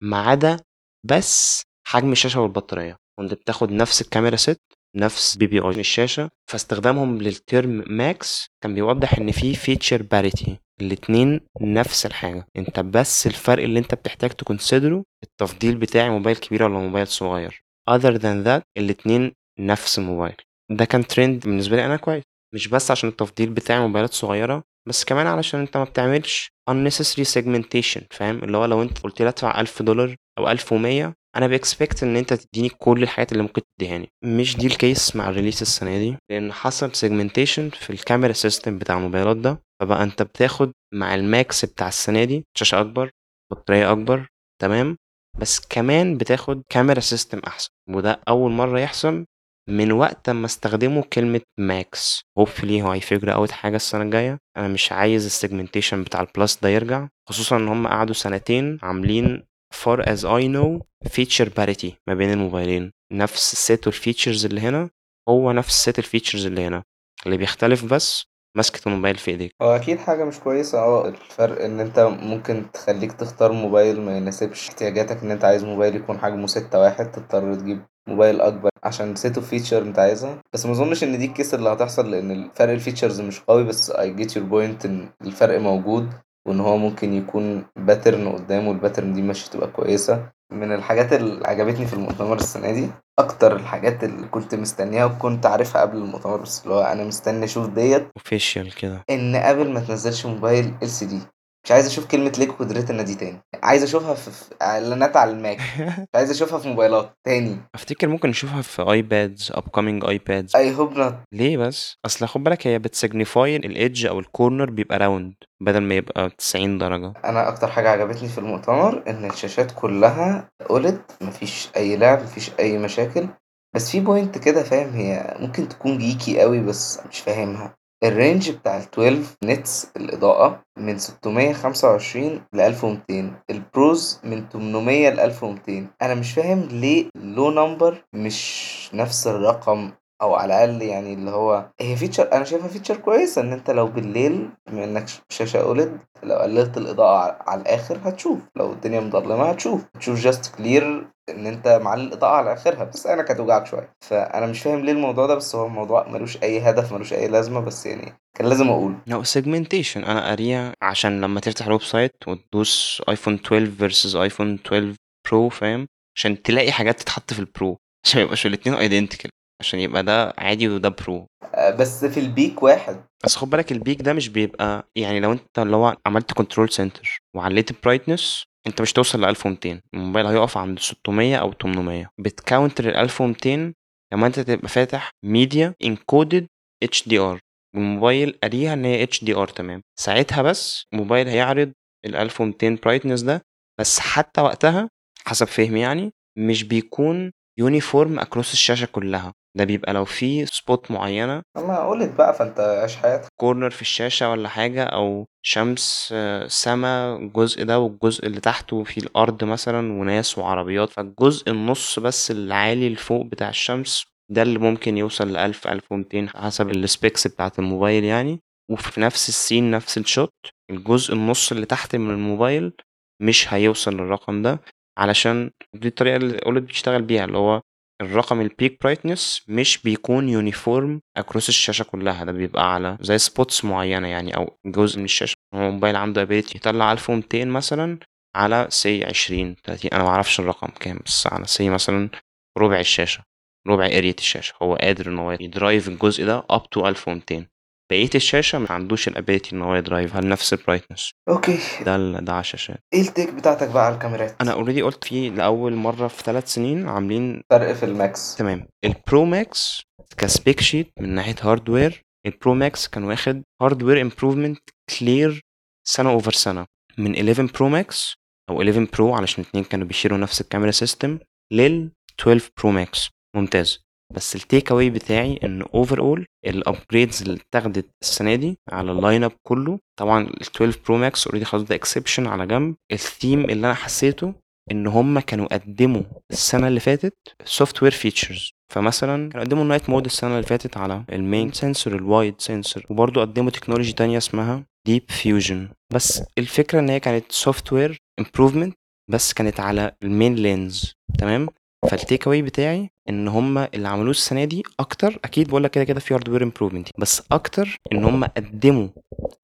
Speaker 1: ما عدا بس حجم الشاشة والبطارية. كنت بتاخد نفس الكاميرا set نفس PPI الشاشة فاستخدامهم للترم Max كان بيوضح إن في feature parity الاتنين نفس الحاجة. أنت بس الفرق اللي أنت بتحتاج ت consider ه التفضيل بتاعي موبايل كبير ولا موبايل صغير. Other than that الاتنين نفس الموبايل ده كان ترند بالنسبة لي أنا كويس. مش بس عشان التفضيل بتاعي موبايلات صغيرة بس كمان علشان أنت ما بتعملش unnecessary segmentation فاهم؟ اللي هو لو أنت قلت لي أدفع 1000 دولار أو 1100 أنا ب expect إن أنت تديني كل الحاجات اللي ممكن تديهاني مش دي ال case مع ال release السنة دي. لأن حصل segmentation في ال camera system بتاع الموبايلات ده. فبقى أنت بتاخد مع ال Max بتاع السنة دي شاشة أكبر بطارية أكبر تمام؟ بس كمان بتاخد camera system أحسن. وده أول مرة يحصل من وقت ما استخدموا كلمة Max hopefully هو ه figure out حاجة السنة الجاية. أنا مش عايز ال segmentation بتاع ال Plus ده يرجع. خصوصا إن هم قعدوا سنتين عاملين far as I know feature parity ما بين الموبايلين. نفس ال set of features اللي هنا هو نفس set ال features اللي هنا. اللي بيختلف بس مسكة الموبايل في إيديك.
Speaker 2: هو أكيد حاجة مش كويسة. آه الفرق إن أنت ممكن تخليك تختار موبايل ما يناسبش احتياجاتك إن أنت عايز موبايل يكون حجمه ستة واحد تضطر تجيب موبايل أكبر عشان set of features أنت عايزها. بس ما أظنش إن دي ال case اللي هتحصل لأن فرق ال features مش قوي بس I get your point إن الفرق موجود. وإن هو ممكن يكون pattern قدام وال pattern دي مش تبقى كويسة. من الحاجات اللي عجبتني في المؤتمر السنة دي أكتر الحاجات اللي كنت مستنيها وكنت عارفها قبل المؤتمر بس اللي هو أنا مستني أشوف ديت
Speaker 1: official كده.
Speaker 2: إن Apple ما تنزلش موبايل LCD مش عايز أشوف كلمة Liquid Retina دي تاني. عايز أشوفها في في إعلانات على ال Mac. مش عايز أشوفها في موبايلات تاني.
Speaker 1: أفتكر ممكن نشوفها في iPads upcoming iPads
Speaker 2: I hope not
Speaker 1: ليه بس؟ أصل خد بالك هي بت signify ال edge أو ال corner بيبقى round بدل ما يبقى 90 درجة.
Speaker 2: أنا أكتر حاجة عجبتني في المؤتمر إن الشاشات كلها OLED مفيش أي لعب مفيش أي مشاكل. بس في point كده فاهم هي ممكن تكون geeky قوي بس مش فاهمها. ال range بتاع ال 12 nits الإضاءة من 625 ل 1200 ال Pros من 800 ل 1200 أنا مش فاهم ليه ال number مش نفس الرقم أو على الأقل يعني اللي هو هي feature أنا شايفها feature كويسة إن أنت لو بالليل بما إنك شاشة OLED لو قللت الإضاءة على الآخر هتشوف لو الدنيا مظلمة هتشوف. هتشوف just clear إن أنت معلي الإضاءة على آخرها بس أنا هتوجعك شوية. فأنا مش فاهم ليه الموضوع ده بس هو الموضوع ملوش أي هدف ملوش أي لازمة بس يعني كان لازم أقول
Speaker 1: لو segmentation أنا قاريها عشان لما تفتح ال website وتدوس iPhone 12 versus iPhone 12 Pro فاهم؟ عشان تلاقي حاجات تتحط في ال Pro عشان ما يبقاش الاتنين identical عشان يبقى ده عادي وده Pro
Speaker 2: آه، بس في ال peak واحد.
Speaker 1: بس خد بالك ال peak ده مش بيبقى يعني لو انت اللي هو عملت control center وعليت ال brightness انت مش توصل ل 1200 الموبايل هيقف عند 600 أو 800 بت encounter ال 1200 لما انت تبقى فاتح media encoded HDR والموبايل قاريها ان هي HDR تمام. ساعتها بس الموبايل هيعرض ال 1200 brightness ده بس حتى وقتها حسب فهمي يعني مش بيكون uniform across الشاشة كلها. ده بيبقى لو في spot معينة.
Speaker 2: اما قولت بقى فانت عيش حياتك.
Speaker 1: corner في الشاشة ولا حاجة أو شمس آه، سما الجزء ده والجزء اللي تحته في الأرض مثلا وناس وعربيات. فالجزء النص بس العالي لفوق بتاع الشمس ده اللي ممكن يوصل ل 1000 1200 حسب ال specs بتاعت الموبايل يعني. وفي نفس ال scene نفس ال shot الجزء النص اللي تحت من الموبايل مش هيوصل للرقم ده. علشان دي الطريقة اللي OLED بيشتغل بيها اللي هو الرقم ال peak brightness مش بيكون uniform across الشاشة كلها ده بيبقى على زي spots معينة يعني أو جزء من الشاشة. هو الموبايل عنده ability يطلع 1200 مثلا على say 20 30 أنا معرفش الرقم كام بس على say مثلا ربع الشاشة ربع area الشاشة. هو قادر إن هو ي drive الجزء ده up to 1200 بقية الشاشة ما عندوش ال ability إن هو ي drive على نفس ال
Speaker 2: brightness okay.
Speaker 1: ده ال- ده على الشاشات
Speaker 2: إيه ال take بتاعتك بقى على الكاميرات؟
Speaker 1: أنا already قلت فيه لأول مرة في ثلاث سنين عاملين
Speaker 2: فرق في ال Max.
Speaker 1: تمام. ال Pro Max ك spec sheet من ناحية hardware ال Pro Max كان واخد hardware improvement clear سنة over سنة. من 11 Pro Max أو 11 Pro علشان الاثنين كانوا بيشيروا نفس ال camera system لل 12 Pro Max ممتاز. بس التيك اواي بتاعي إن overall ال upgrades اللي اتاخدت السنة دي على ال lineup كله طبعا ال 12 Pro Max already خلاص ده exception على جنب. الثيم اللي أنا حسيته إن هم كانوا قدموا السنة اللي فاتت software features فمثلا كانوا قدموا ال night mode السنة اللي فاتت على ال main sensor ال wide sensor وبرضه قدموا technology تانية اسمها Deep Fusion بس الفكرة إن هي كانت software improvement بس كانت على ال main lens تمام؟ فالتيك اواي بتاعي إن هم اللي عملوه السنة دي أكتر أكيد بقول لك كده كده في hardware improvement بس أكتر إن هم قدموا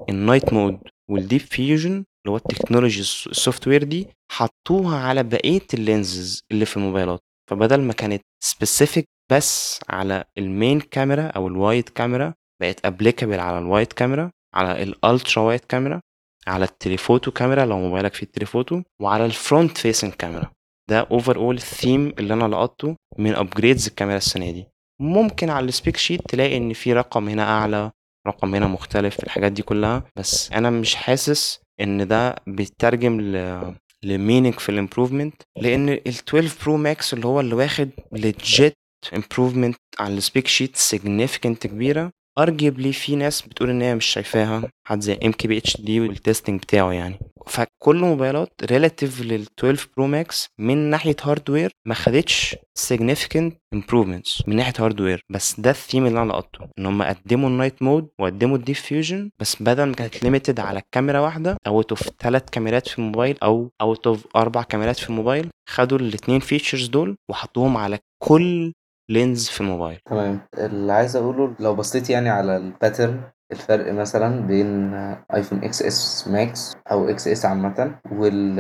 Speaker 1: ال night mode وال Deep Fusion اللي هو ال technology ال software دي حطوها على بقية ال lenses اللي في الموبايلات. فبدل ما كانت specific بس على ال main camera أو ال wide camera بقت applicable على ال wide camera على ال ultra wide camera على ال telephoto camera لو موبايلك فيه ال telephoto وعلى ال front facing camera ده overall ال theme اللي أنا لقطته من upgrades الكاميرا السنة دي. ممكن على ال spec sheet تلاقي إن في رقم هنا أعلى رقم هنا مختلف الحاجات دي كلها بس أنا مش حاسس إن ده بيترجم ل meaning في ال improvement لأن ال 12 Pro Max اللي هو اللي واخد legit improvement على ال spec sheet significant كبيرة arguably في ناس بتقول إن هي مش شايفاها حد زي MKBHD وال testing بتاعه يعني. فكل موبايلات relative لل 12 Pro Max من ناحية hardware ما خدتش significant improvements من ناحية hardware بس ده الثيم اللي أنا لقطته إن هم قدموا ال night mode وقدموا ال Deep Fusion بس بدل ما كانت limited على كاميرا واحدة out of ثلاث كاميرات في الموبايل أو out of أربع كاميرات في الموبايل خدوا الاثنين features دول وحطوهم على كل lens في الموبايل
Speaker 2: تمام. اللي عايز أقوله لو بصيت يعني على ال pattern الفرق مثلا بين iPhone XS Max أو XS عامة وال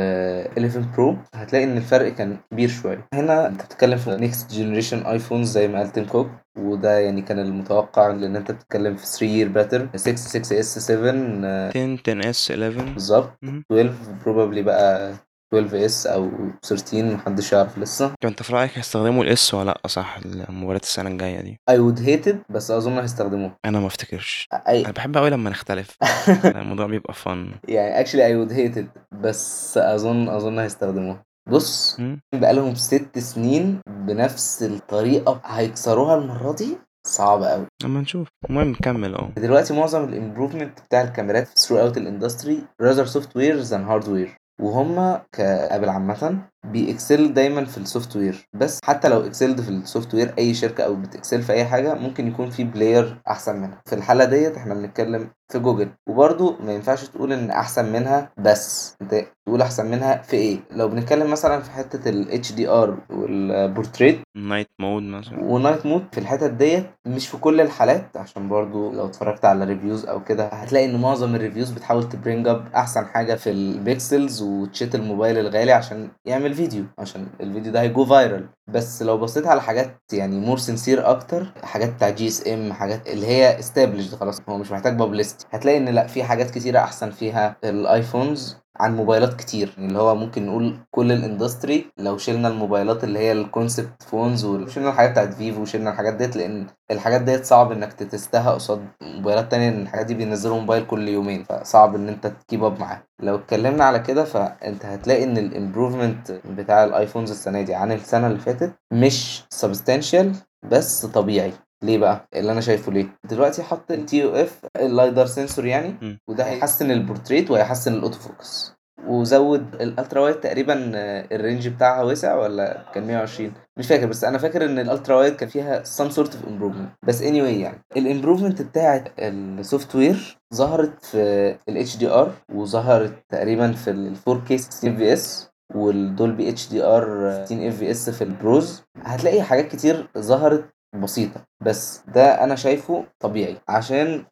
Speaker 2: 11 Pro هتلاقي إن الفرق كان كبير شوية. هنا أنت بتتكلم في next generation iPhones زي ما قال تيم كوك وده يعني كان المتوقع لأن أنت بتتكلم في 3 year pattern 6 6S 7 آه،
Speaker 1: 10 10S 11
Speaker 2: بالظبط.
Speaker 1: مهم.
Speaker 2: 12 probably بقى 12S أو 13 محدش يعرف لسه.
Speaker 1: طب أنت في رأيك هيستخدموا ال S ولا لأ؟ صح الموبايلات السنة الجاية دي.
Speaker 2: I would hate it بس أظن هيستخدموه
Speaker 1: أنا ما أفتكرش.
Speaker 2: I
Speaker 1: أنا بحب قوي لما نختلف. الموضوع بيبقى فن
Speaker 2: يعني I would hate it بس أظن أظن هيستخدموها. بص بقالهم ست سنين بنفس الطريقة هيكسروها المرة دي؟ صعب قوي
Speaker 1: أما نشوف. المهم نكمل آه
Speaker 2: دلوقتي معظم ال improvement بتاع الكاميرات throughout ال industry rather software than hardware. وهم ك Apple عامة ب excel دايما في ال software. بس حتى لو excelled في ال software أي شركة أو بت excel في أي حاجة ممكن يكون في player أحسن منها. في الحالة ديت إحنا بنتكلم في جوجل. وبرضو ما ينفعش تقول إن أحسن منها بس. أنت تقول أحسن منها في إيه؟ لو بنتكلم مثلا في حتة ال HDR وال
Speaker 1: portrait night mode مثلا.
Speaker 2: و night mode في الحتت ديت مش في كل الحالات. عشان برضو لو اتفرجت على reviews أو كده هتلاقي إن معظم ال reviews بتحاول ت bring up أحسن حاجة في ال Pixels وت shit الموبايل الغالي عشان يعمل تعمل فيديو عشان الفيديو ده هي go viral بس لو بصيت على حاجات يعني more sincere أكتر حاجات بتاع GSM حاجات اللي هي established خلاص هو مش محتاج publicity هتلاقي إن لأ في حاجات كتيرة أحسن فيها ال iPhones عن موبايلات كتير. اللي هو ممكن نقول كل ال industry لو شلنا الموبايلات اللي هي ال concept phones وشلنا الحاجات بتاعت Vivo وشلنا الحاجات ديت لأن الحاجات ديت صعب إنك ت test ها قصاد موبايلات تانية لأن الحاجات دي بينزلوا موبايل كل يومين فصعب إن أنت ت keep up معاه لو اتكلمنا على كده فأنت هتلاقي إن ال improvement بتاع ال iPhones السنة دي عن السنة اللي فاتت مش substantial بس طبيعي. ليه بقى؟ اللي أنا شايفه ليه؟ دلوقتي حط ال TOF ال LiDAR sensor يعني
Speaker 1: م.
Speaker 2: وده هيحسن البورتريت وهيحسن ال auto focus وزود ال ultra wide تقريبا آه، ال range بتاعها وسع ولا كان 120 مش فاكر بس أنا فاكر إن ال ultra wide كان فيها some sort of improvement. بس anyway يعني ال improvement بتاعت ال software ظهرت في ال HDR وظهرت تقريبا في ال 4K 60 FPS وال Dolby HDR 60 FPS في ال Pros هتلاقي حاجات كتير ظهرت بسيطة. بس ده أنا شايفه طبيعي. عشان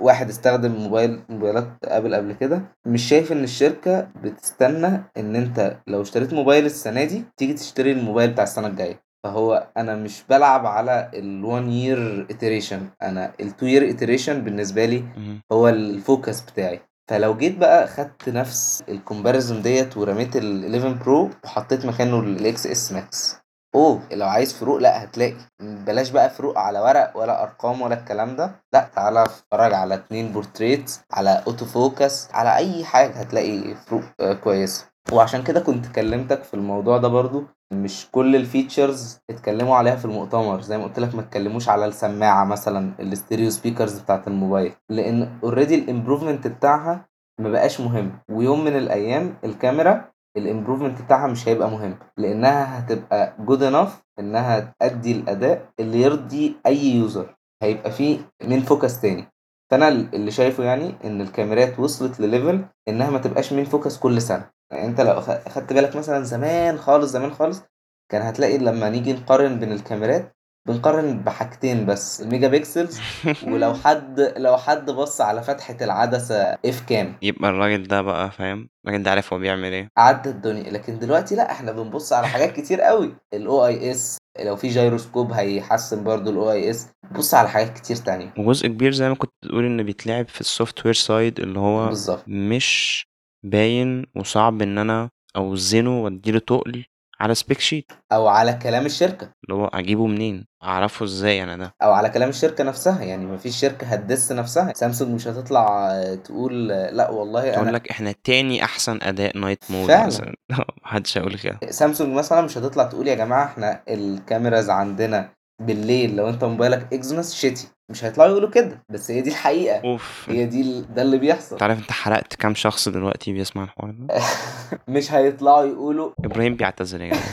Speaker 2: كواحد استخدم موبايل موبايلات Apple قبل كده مش شايف إن الشركة بتستنى إن أنت لو اشتريت موبايل السنة دي تيجي تشتري الموبايل بتاع السنة الجاية. فهو أنا مش بلعب على ال one year iteration. أنا ال two year iteration بالنسبة لي. هو ال focus بتاعي. فلو جيت بقى خدت نفس ال comparison ديت ورميت ال 11 Pro وحطيت مكانه ال XS Max أوه. لو عايز فروق لأ هتلاقي. بلاش بقى فروق على ورق ولا أرقام ولا الكلام ده. لأ تعالى اتفرج على اتنين بورتريت على auto focus على أي حاجة هتلاقي فروق آه، كويسة. وعشان كده كنت كلمتك في الموضوع ده برضو. مش كل ال features اتكلموا عليها في المؤتمر. زي ما قلت لك ما اتكلموش على السماعة مثلا ال stereo speakers بتاعت الموبايل. لأن already ال improvement بتاعها ما بقاش مهم. ويوم من الأيام الكاميرا ال improvement بتاعها مش هيبقى مهم لأنها هتبقى good enough إنها تأدي الأداء اللي يرضي أي user هيبقى فيه main focus تاني. فأنا اللي شايفه يعني إن الكاميرات وصلت ل level إنها ما تبقاش main focus كل سنة. يعني أنت لو أخدت بالك مثلا زمان خالص زمان خالص كان هتلاقي لما نيجي نقارن بين الكاميرات بنقارن بحاجتين بس ال megapixels ولو حد لو حد بص على فتحة العدسة F كام.
Speaker 1: يبقى الراجل ده بقى فاهم؟ الراجل ده عارف هو بيعمل إيه.
Speaker 2: عدى الدنيا. لكن دلوقتي لا إحنا بنبص على حاجات كتير قوي. ال OIS لو في جيروسكوب هيحسن برضو ال OIS بص على حاجات كتير تانية.
Speaker 1: وجزء كبير زي ما كنت بتقول إن بيتلعب في ال software side اللي هو
Speaker 2: بالظبط.
Speaker 1: مش باين وصعب إن أنا أوزنه وأديله تقل. على spec sheet
Speaker 2: أو على كلام الشركة.
Speaker 1: اللي هو أجيبه منين؟ أعرفه إزاي أنا ده؟
Speaker 2: أو على كلام الشركة نفسها. يعني مفيش شركة هت diss نفسها. سامسونج مش هتطلع تقول لا والله
Speaker 1: تقول
Speaker 2: أنا
Speaker 1: لك إحنا تاني أحسن أداء night mode
Speaker 2: فعلا.
Speaker 1: مثلا. محدش هيقول كده.
Speaker 2: سامسونج مثلا مش هتطلع تقول يا جماعة إحنا ال cameras عندنا بالليل لو انت موبايلك Exynos shitty مش هيطلعوا يقولوا كده بس هي دي الحقيقة.
Speaker 1: أوف.
Speaker 2: هي دي ال- ده اللي بيحصل.
Speaker 1: انت عارف انت حرقت كام شخص دلوقتي بيسمع الحوار ده؟
Speaker 2: مش هيطلعوا يقولوا
Speaker 1: إبراهيم بيعتذر يا جماعة.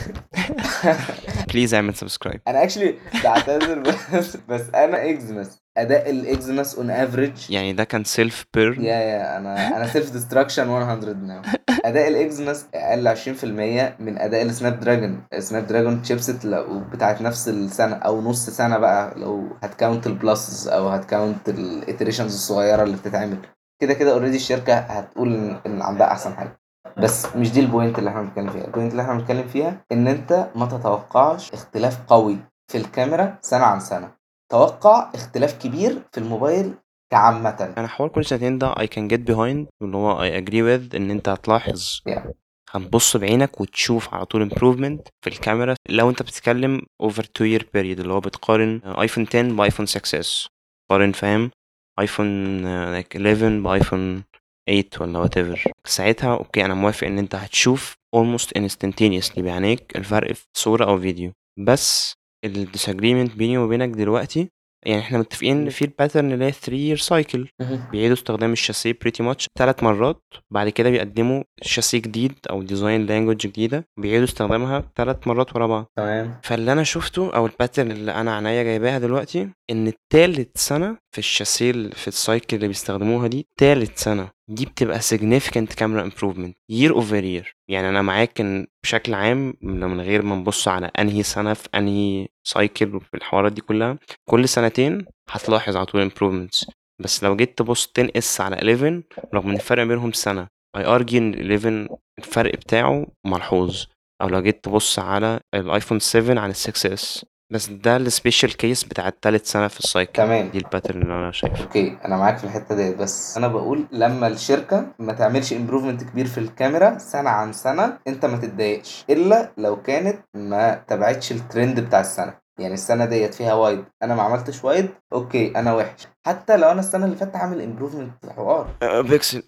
Speaker 1: please اعمل subscribe
Speaker 2: أنا actually بعتذر بس بس أنا Exynos أداء ال Exynos on average
Speaker 1: يعني ده كان self burn
Speaker 2: يا يا أنا أنا self destruction 100 now أداء ال Exynos أقل 20% من أداء ال Snapdragon ال Snapdragon chipset لو بتاعت نفس السنة أو نص سنة بقى لو هت count ال plus أو هت count ال iterations الصغيرة اللي بتتعمل. كده كده already الشركة هتقول ان عندها أحسن حاجة. بس مش دي ال point اللي إحنا بنتكلم فيها. ال point اللي إحنا بنتكلم فيها إن أنت ما تتوقعش اختلاف قوي في الكاميرا سنة عن سنة. توقع اختلاف كبير في الموبايل كعامة.
Speaker 1: أنا حوار كل سنتين ده I can get behind اللي هو I agree with إن أنت هتلاحظ
Speaker 2: Yeah.
Speaker 1: هتبص بعينك وتشوف على طول improvement في الكاميرا. لو أنت بتتكلم over two year period اللي هو بتقارن iPhone 10 ب iPhone 6s قارن فاهم؟ iPhone آه، like 11 ب iPhone 8 ولا whatever. ساعتها okay أنا موافق إن أنت هتشوف almost instantaneously بعينيك الفرق في صورة أو فيديو بس ال disagreement بيني وبينك دلوقتي يعني إحنا متفقين إن في ال pattern اللي هي 3 year cycle. بيعيدوا استخدام الشاسيه pretty much ثلاث مرات. بعد كده بيقدموا شاسيه جديد أو design language جديدة. بيعيدوا استخدامها ثلاث مرات ورا بعض.
Speaker 2: تمام.
Speaker 1: فاللي أنا شفته أو ال pattern اللي أنا عينيا جايباها دلوقتي إن التالت سنة في الشاسيه اللي في ال cycle اللي بيستخدموها دي تالت سنة. دي بتبقى significant camera improvement year over year. يعني أنا معاك إن بشكل عام من غير ما نبص على أنهي سنة في أنهي cycle وفي الحوارات دي كلها كل سنتين هتلاحظ على طول improvements. بس لو جيت تبص 10s على 11 رغم إن الفرق بينهم سنة I argue إن 11 الفرق بتاعه ملحوظ. أو لو جيت تبص على ال iPhone 7 عن ال 6s بس ده ال special case بتاع التالت سنة في ال cycle
Speaker 2: تمام.
Speaker 1: دي ال pattern اللي أنا شايفه.
Speaker 2: okay أنا معاك في الحتة ديت. بس أنا بقول لما الشركة ما تعملش improvement كبير في الكاميرا سنة عن سنة أنت ما تتضايقش. إلا لو كانت ما تبعتش الترند بتاع السنة. يعني السنة ديت فيها wide أنا ما عملتش wide okay أنا وحش. حتى لو أنا السنة اللي فاتت عامل improvement حوار
Speaker 1: بيكسل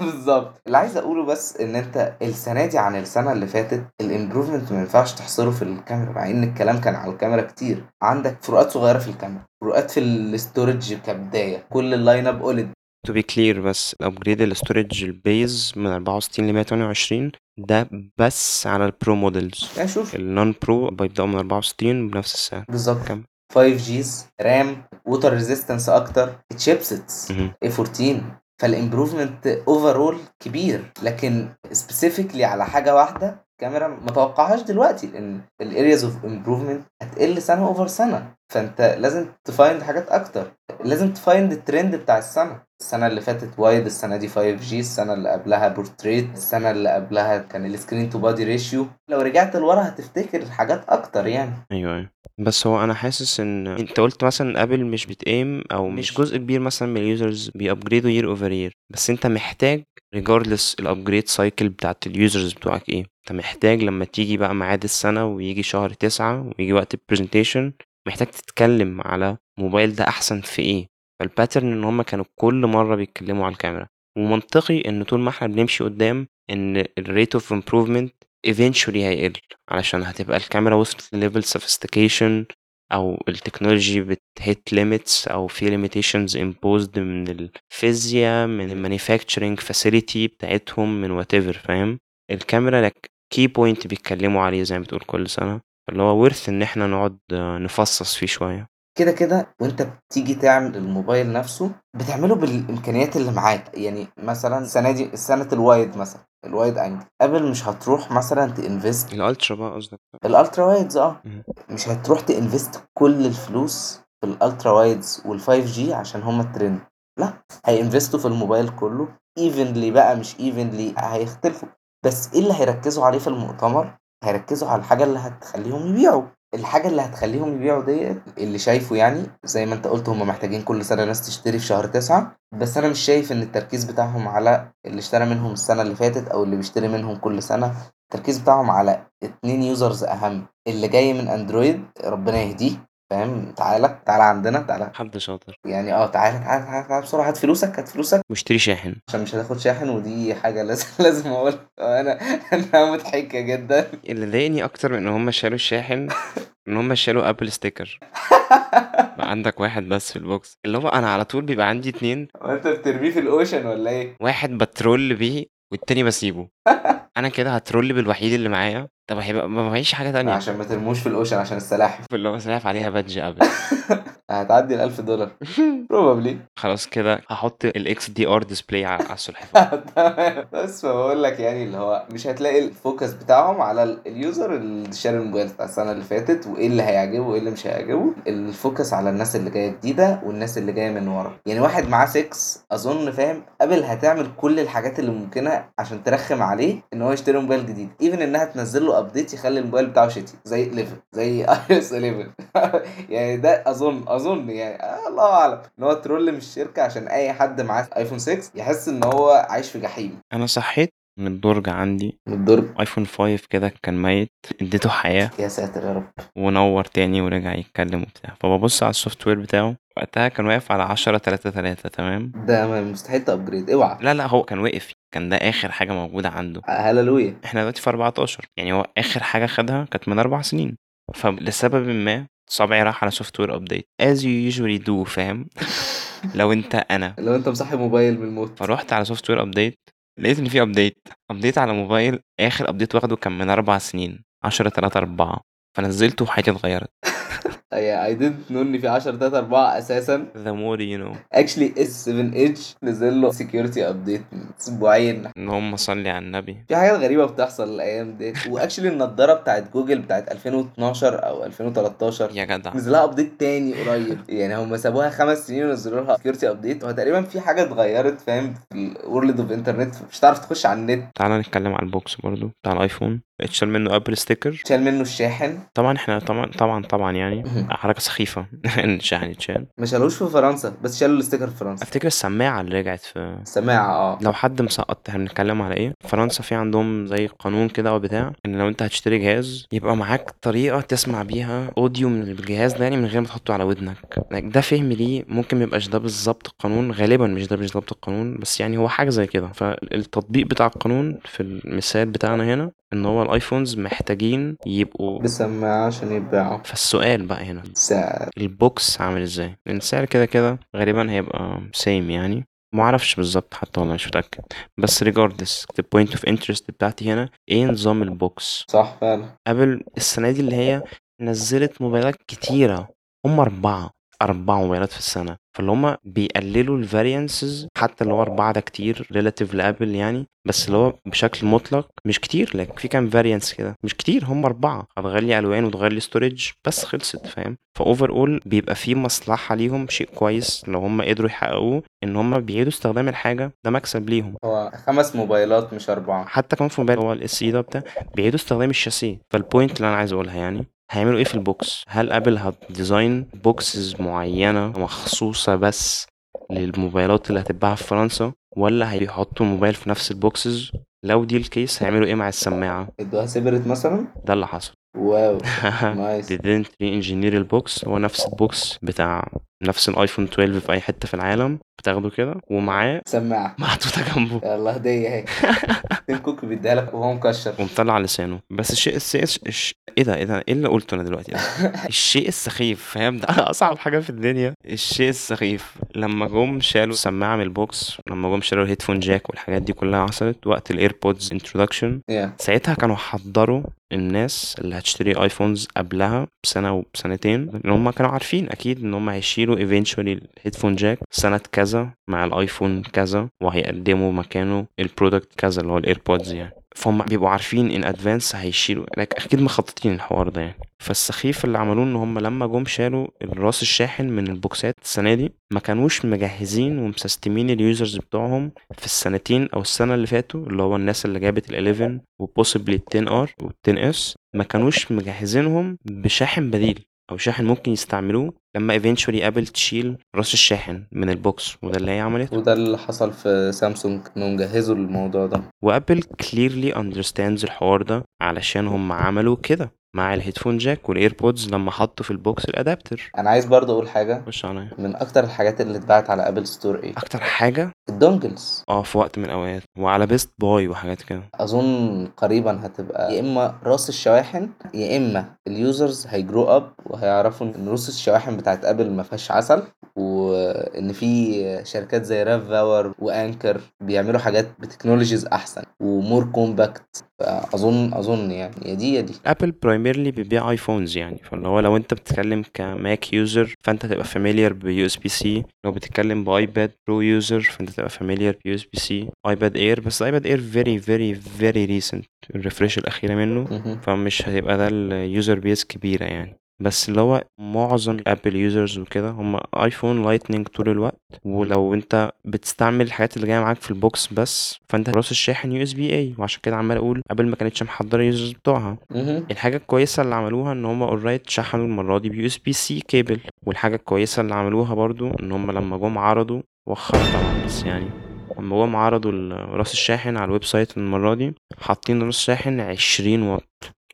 Speaker 2: بالظبط. اللي عايز أقوله بس إن أنت السنة دي عن السنة اللي فاتت ال improvement ما ينفعش تحصره في الكاميرا مع إن الكلام كان على الكاميرا كتير. عندك فروقات صغيرة في الكاميرا فروقات في ال storage كبداية. كل ال line up اولد
Speaker 1: to be clear بس ال upgrade ال storage ال base من 64 ل 128 ده بس على ال Pro models
Speaker 2: يعني شوف.
Speaker 1: ال non Pro بيبدأوا من 64 بنفس السعر.
Speaker 2: بالظبط.
Speaker 1: كم؟
Speaker 2: 5Gs RAM water resistance أكتر
Speaker 1: chipsets.
Speaker 2: A14 فال improvement overall كبير لكن specifically على حاجة واحدة كاميرا ما توقعهاش دلوقتي لأن ال areas of improvement هتقل سنة over سنة. فأنت لازم ت find حاجات أكتر. لازم ت find ال trend بتاع السنة. السنة اللي فاتت wide السنة دي 5G السنة اللي قبلها بورتريت السنة اللي قبلها كان ال screen to body ratio لو رجعت لورا هتفتكر حاجات أكتر يعني.
Speaker 1: أيوه أيوه. بس هو أنا حاسس إن أنت قلت مثلا Apple مش بتقيم أو مش جزء كبير مثلا من ال users بي upgradeوا year over year بس أنت محتاج regardless ال upgrade cycle بتاعت ال users بتوعك إيه. أنت محتاج لما تيجي بقى ميعاد السنة ويجي شهر تسعة ويجي وقت ال presentation محتاج تتكلم على موبايل ده أحسن في إيه. فال pattern إن هما كانوا كل مرة بيتكلموا على الكاميرا ومنطقي إن طول ما إحنا بنمشي قدام إن ال rate of improvement eventually هيقل علشان هتبقى الكاميرا وصلت ل level sophistication أو ال technology بت hit limits أو في limitations imposed من الفيزياء من ال manufacturing facility بتاعتهم من whatever فاهم؟ الكاميرا like key point بيتكلموا عليه زي ما بتقول كل سنة اللي هو worth إن إحنا نقعد نفصص فيه شوية.
Speaker 2: كده كده وانت بتيجي تعمل الموبايل نفسه بتعمله بالإمكانيات اللي معاك. يعني مثلا السنة دي سنة ال wide مثلا ال wide angle. Apple مش هتروح مثلا ت
Speaker 1: invest. ال ultra بقى قصدك؟
Speaker 2: ال ultra wides
Speaker 1: آه.
Speaker 2: مش هتروح ت invest كل الفلوس في ال ultra wides وال 5G عشان هما الترند. لا هي investوا في الموبايل كله. evenly بقى مش evenly هيختلفوا. بس إيه اللي هيركزوا عليه في المؤتمر؟ هيركزوا على الحاجة اللي هتخليهم يبيعوا. الحاجة اللي هتخليهم يبيعوا ديت اللي شايفه يعني زي ما انت قلت هم محتاجين كل سنة ناس تشتري في شهر تسعة بس أنا مش شايف إن التركيز بتاعهم على اللي اشترى منهم السنة اللي فاتت أو اللي بيشتري منهم كل سنة التركيز بتاعهم على اتنين users أهم اللي جاي من Android ربنا يهديه. فاهم؟ تعالى تعالى عندنا تعالى.
Speaker 1: حد شاطر.
Speaker 2: يعني آه تعالى تعالى تعالى, تعالى بسرعة. هات فلوسك هات فلوسك.
Speaker 1: واشتري شاحن.
Speaker 2: عشان مش هتاخد شاحن ودي حاجة لازم لازم أقول أنا أنا مضحكة جدا.
Speaker 1: اللي ضايقني أكتر من إن هم شالوا الشاحن إن هم شالوا Apple sticker بقى عندك واحد بس في ال box اللي هو أنا على طول بيبقى عندي اتنين.
Speaker 2: هو انت بترميه في ال ocean ولا إيه؟
Speaker 1: واحد ب troll بيه والتاني بسيبه. أنا كده ه troll بالوحيد اللي معايا. طب هيبقى ما معيش حاجة تانية.
Speaker 2: عشان ما ترموش في ال ocean عشان السلاحف.
Speaker 1: اللي هو سلاحف عليها badge Apple
Speaker 2: هتعدي ال 1000 دولار. probably
Speaker 1: خلاص كده هحط ال XDR display على السلحفاه
Speaker 2: بس فبقول لك يعني اللي هو مش هتلاقي ال focus بتاعهم على ال- ال user اللي شاري الموبايل بتاع السنة اللي فاتت وإيه اللي هيعجبه وإيه اللي مش هيعجبه. ال focus على الناس اللي جاية جديدة والناس اللي جاية من ورا. يعني واحد معاه 6 أظن فاهم ابل هتعمل كل الحاجات اللي ممكنة عشان ترخم عليه إن هو يشتري موبايل جديد. even إنها تنزل له update يخلي الموبايل بتاعه shitty زي 11 زي iOS 11 يعني ده أظن أظن يعني آه الله أعلم. إن هو troll من الشركة عشان أي حد معاه ايفون 6 يحس إن هو عايش في جحيم.
Speaker 1: أنا صحيت من الدرج عندي.
Speaker 2: من الدرج؟
Speaker 1: ايفون 5 كده كان ميت. اديته حياة.
Speaker 2: يا ساتر يا رب.
Speaker 1: ونور تاني ورجع يتكلم وبتاع. فببص على ال software بتاعه. وقتها كان واقف على 10 3 3 تمام؟
Speaker 2: ده مستحيل ت upgrade. اوعى.
Speaker 1: لا لا هو كان وقف. كان ده آخر حاجة موجودة عنده.
Speaker 2: هللويا.
Speaker 1: إحنا دلوقتي في 14 يعني هو آخر حاجة خدها كانت من أربع سنين. فلسبب ما صبعي راح على software update as you usually do فاهم؟ لو انت أنا.
Speaker 2: لو انت مصحي موبايل من الموت.
Speaker 1: فروحت على software update لقيت إن في update update على موبايل آخر update واخده كان من أربع سنين 10 3 4 فنزلته وحياتي اتغيرت.
Speaker 2: I didn't know ان في 10 3 4 أساسا.
Speaker 1: The more you know.
Speaker 2: actually S7 Edge نزل له security update من أسبوعين.
Speaker 1: اللهم صلي على النبي.
Speaker 2: في حاجات غريبة بتحصل الأيام دي. و actually النضارة بتاعت جوجل بتاعت 2012 أو 2013
Speaker 1: يا جدع.
Speaker 2: نزلها update تاني قريب. يعني هم سابوها خمس سنين ونزلوا لها security update هو تقريبا في حاجة اتغيرت فاهم؟ في ال world of internet مش هتعرف تخش على النت.
Speaker 1: تعالى نتكلم على ال box برضو بتاع الآيفون. اتشال منه Apple sticker.
Speaker 2: شال منه الشاحن.
Speaker 1: طبعا إحنا طبعا طبعا طبعا يعني حركة سخيفة. إن الشاحن يتشال.
Speaker 2: ما شالوش في فرنسا بس شالوا ال sticker في فرنسا.
Speaker 1: أفتكر السماعة اللي رجعت في
Speaker 2: سماعة آه.
Speaker 1: لو حد مسقط إحنا بنتكلم على إيه؟ فرنسا في عندهم زي قانون كده أو بتاع إن لو أنت هتشتري جهاز يبقى معاك طريقة تسمع بيها audio من الجهاز ده يعني من غير ما تحطه على ودنك. ده فهم ليه ممكن ما يبقاش ده بالظبط القانون غالبا مش ده بالظبط القانون بس يعني هو حاجة زي كده. فالتطبيق بتاع القانون في المثال بتاعنا هنا إن هو ال iPhones محتاجين يبقوا
Speaker 2: بسماعة عشان يتباعوا.
Speaker 1: فالسؤال بقى هنا
Speaker 2: سعر.
Speaker 1: ال box عامل إزاي؟ لأن السعر كده كده غالبا هيبقى same يعني. معرفش بالظبط حتى والله مش متأكد. بس regardless the point of interest بتاعتي هنا إيه نظام ال box؟
Speaker 2: صح فعلا.
Speaker 1: قبل السنة دي اللي هي نزلت موبايلات كتيرة هم أربعة أربع موبايلات في السنة. فاللي هم بيقللوا ال variances حتى اللي هو أربعة ده كتير relative لأبل يعني بس اللي هو بشكل مطلق مش كتير لكن في كام variance كده. مش كتير هم أربعة. هتغير لي ألوان وتغير لي storage بس خلصت فاهم؟ ف overall بيبقى في مصلحة ليهم شيء كويس لو هم قدروا يحققوه إن هم بيعيدوا استخدام الحاجة ده مكسب ليهم.
Speaker 2: هو خمس موبايلات مش أربعة.
Speaker 1: حتى كمان في موبايل هو ال SE ده بتاع بيعيدوا استخدام الشاسيه. فال point اللي أنا عايز أقولها يعني هيعملوا إيه في ال box؟ هل ابل هت design boxes معينة مخصوصة بس للموبايلات اللي هتتباع في فرنسا ولا هيحطوا الموبايل في نفس ال boxes؟ لو دي ال case هيعملوا إيه مع السماعة؟
Speaker 2: ادوها separate مثلا؟
Speaker 1: ده اللي حصل.
Speaker 2: Wow.
Speaker 1: Nice. Didn't re-engineer ال box هو نفس ال box بتاع نفس الايفون 12 في أي حتة في العالم. بتاخده كده ومعاه
Speaker 2: سماعة.
Speaker 1: محطوطة جنبه.
Speaker 2: يلا هدية اهي تيم كوك بيديها لك وهو مكشر.
Speaker 1: ومطلع لسانه. بس الشيء السيء الش... إيه ده؟ إيه ده؟ إيه اللي قلته أنا دلوقتي الشيء السخيف فاهم؟ ده أصعب حاجة في الدنيا. الشيء السخيف. لما جم شالوا السماعة من ال box لما جم شالوا ال headphone jack والحاجات دي كلها حصلت وقت ال AirPods
Speaker 2: introduction
Speaker 1: ساعتها كانوا حضروا الناس اللي هتشتري iPhones قبلها بسنة وبسنتين ان هم كانوا عارفين أكيد إن هم هيشيلوا eventually ال headphone jack سنة كذا مع الايفون كذا وهيقدموا مكانه ال product كذا اللي هو ال AirPods يعني. فهم بيبقوا عارفين in advance هيشيلوا أكيد مخططين الحوار ده يعني. فالسخيف اللي عملوه إن هم لما جم شالوا الراس الشاحن من البوكسات السنة دي ما كانوش مجهزين ومسستمين ال users بتوعهم في السنتين أو السنة اللي فاتوا اللي هو الناس اللي جابت ال11 و possibly ال 10R وال 10S ما كانوش مجهزينهم بشاحن بديل أو شاحن ممكن يستعملوه لما eventually ابل تشيل راس الشاحن من ال box وده اللي هي عملته.
Speaker 2: وده اللي حصل في سامسونج إنهم جهزوا الموضوع ده.
Speaker 1: وابل clearly understands الحوار ده علشان هم عملوا كده. مع ال headphone jack وال AirPods لما حطوا في ال box
Speaker 2: ال adapter. أنا عايز برضه أقول حاجة.
Speaker 1: خش عليا.
Speaker 2: من أكتر الحاجات اللي اتباعت على Apple Store إيه؟
Speaker 1: أكتر حاجة؟
Speaker 2: ال
Speaker 1: dongles. آه في وقت من الأوقات. وعلى Best Buy وحاجات كده.
Speaker 2: أظن قريبا هتبقى يا إما راس الشواحن يا إما ال users هي grow up وهيعرفوا إن راس الشواحن بتاعت ابل ما فيهاش عسل. وإن في شركات زي RAVPower و Anker بيعملوا حاجات ب technologies أحسن و more compact فاظن أظن يعني يا دي يا دي.
Speaker 1: ابل primarily بيبيع iPhones يعني. فاللي هو لو أنت بتتكلم ك Mac user فأنت تبقى familiar ب USB-C لو بتتكلم ب iPad Pro user فأنت تبقى familiar ب USB-C iPad Air بس iPad Air very very very recent ال refresh الأخيرة
Speaker 2: منه.
Speaker 1: فمش هيبقى ده ال user base كبيرة يعني. بس اللي هو معظم Apple users وكده هم iPhone Lightning طول الوقت. ولو انت بتستعمل الحاجات اللي جاية معاك في ال box بس فانت راس الشاحن USB-A وعشان كده عمال أقول ابل ما كانتش محضرة ال users
Speaker 2: بتوعها.
Speaker 1: الحاجة الكويسة اللي عملوها إن هم already شحنوا المرة دي ب USB-C cable والحاجة الكويسة اللي عملوها برضو إن هم لما جم عرضوا وخروا طبعا بس يعني لما جم عرضوا راس الشاحن على ال website المرة دي حاطين راس شاحن 20 واط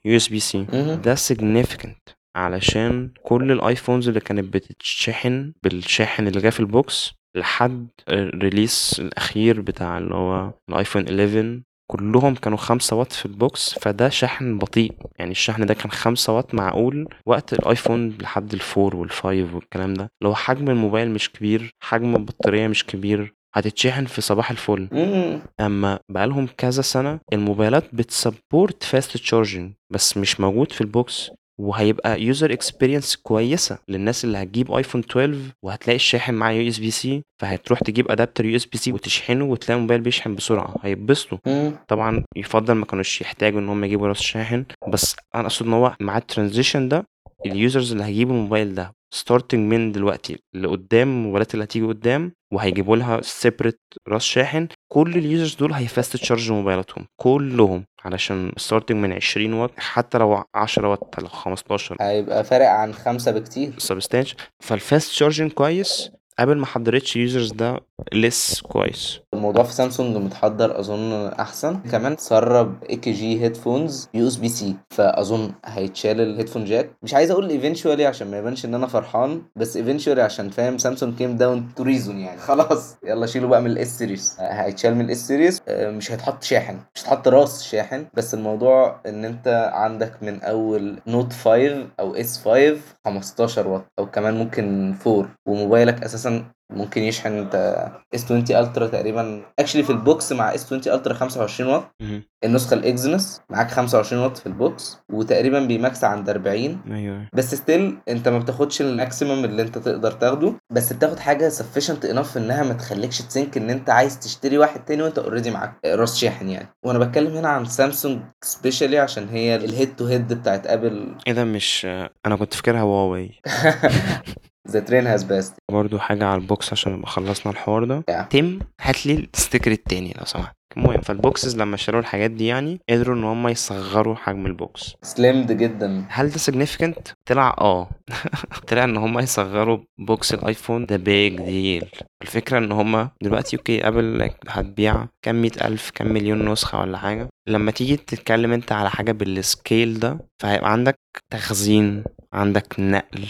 Speaker 2: USB-C.
Speaker 1: ده significant. علشان كل ال iPhones اللي كانت بتتشحن بالشاحن اللي جه في ال box لحد ال release الأخير بتاع اللي هو ال iPhone 11 كلهم كانوا خمسة واط في ال box فده شحن بطيء. يعني الشحن ده كان خمسة واط معقول وقت ال iPhone لحد ال four وال five والكلام ده. لو حجم الموبايل مش كبير حجم البطارية مش كبير هتتشحن في صباح الفل. أما بقالهم كذا سنة الموبايلات بت support fast charging بس مش موجود في ال box. وهيبقى user experience كويسة للناس اللي هتجيب iPhone 12 وهتلاقي الشاحن معاه USB-C فهتروح تجيب adapter USB-C وتشحنه وتلاقي الموبايل بيشحن بسرعة هيتبسطوا. طبعا يفضل ما كانوش يحتاجوا إن هم يجيبوا راس شاحن بس أنا أقصد إن هو مع ال transition ده ال users اللي هيجيبوا الموبايل ده starting من دلوقتي لقدام الموبايلات اللي هتيجي قدام وهيجيبوا لها separate راس شاحن. كل ال users دول هي fast charge موبايلاتهم كلهم علشان starting من 20 واط حتى لو 10 واط لو 15
Speaker 2: هيبقى فارق عن خمسة بكتير.
Speaker 1: substantial فال fast charging كويس. Apple ما حضرتش users ده لس كويس.
Speaker 2: الموضوع في سامسونج متحضر أظن أحسن. كمان تسرب اي كي جي هيدفونز يو اس بي سي فأظن هيتشال ال headphone jack مش عايز أقول eventually عشان ما يبانش إن أنا فرحان بس eventually عشان فاهم Samsung came down to reason يعني. خلاص يلا شيلوا بقى من ال S series هيتشال من ال S series مش هيتحط شاحن. مش هيتحط راس شاحن بس الموضوع إن أنت عندك من أول Note 5 أو S 5 15 واط أو كمان ممكن 4 وموبايلك أساسا ممكن يشحن انت S 20 Ultra تقريبا. actually في ال box مع S 20 Ultra 25 واط.
Speaker 1: النسخة
Speaker 2: ال Exynos معاك 25 واط في ال box وتقريبا بي max عند 40
Speaker 1: أيوه.
Speaker 2: بس still انت ما بتاخدش ال maximum اللي انت تقدر تاخده. بس بتاخد حاجة sufficient enough إنها ما تخليكش ت think إن انت عايز تشتري واحد تاني وانت already معاك راس شاحن يعني. وأنا بتكلم هنا عن Samsung specially عشان هي ال head to head بتاعت Apple
Speaker 1: إيه ده مش أنا كنت فاكرها Huawei
Speaker 2: the train has passed
Speaker 1: برضو حاجة على ال box عشان نبقى خلصنا الحوار ده.
Speaker 2: Yeah.
Speaker 1: تيم هات لي ال sticker التاني لو سمحت. المهم فال boxes لما اشتروا الحاجات دي يعني قدروا إن هم يصغروا حجم ال
Speaker 2: box. Slimmed جدا.
Speaker 1: هل ده significant؟ طلع آه. طلع إن هم يصغروا box ال iPhone. ده big deal الفكرة إن هم دلوقتي okay Apple هتبيع كام مئة ألف كام مليون نسخة ولا حاجة لما تيجي تتكلم أنت على حاجة بال scale ده فهيبقى عندك تخزين. عندك نقل.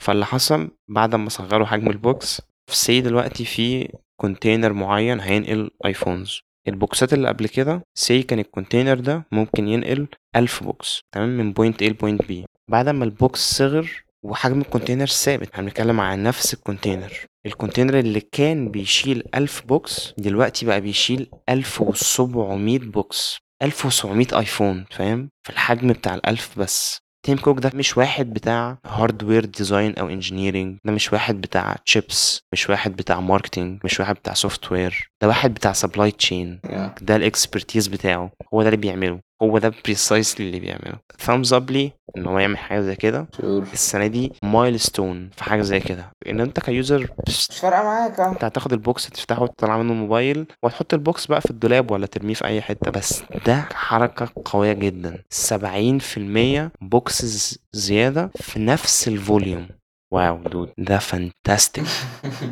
Speaker 1: فاللي حصل بعد ما صغروا حجم ال box ف say دلوقتي في container معين هينقل iPhones البوكسات اللي قبل كده say كان ال container ده ممكن ينقل ألف box تمام؟ من point A ل point B. بعد ما ال box صغر وحجم ال container ثابت إحنا بنتكلم عن نفس ال container ال container اللي كان بيشيل ألف box دلوقتي بقى بيشيل ألف وسبعمية box. ألف وسبعمية iPhone فاهم؟ في الحجم بتاع الألف بس. Tim Cook ده مش واحد بتاع hardware design أو engineering ده مش واحد بتاع تشيبس مش واحد بتاع marketing مش واحد بتاع software ده واحد بتاع supply
Speaker 2: chain.
Speaker 1: ده ال expertise بتاعه هو ده اللي بيعمله هو ده precisely اللي بيعمله. Thumbs up لي إن هو يعمل حاجة زي كده.
Speaker 2: Sure.
Speaker 1: السنة دي milestone في حاجة زي كده. إن أنت ك user
Speaker 2: مش فارقة معاك آه.
Speaker 1: أنت هتاخد ال box تفتحه وتطلع منه موبايل وهتحط ال box بقى في الدولاب ولا ترميه في أي حتة. بس ده حركة قوية جدا. 70% boxes زيادة في نفس ال volume Wow dude. ده fantastic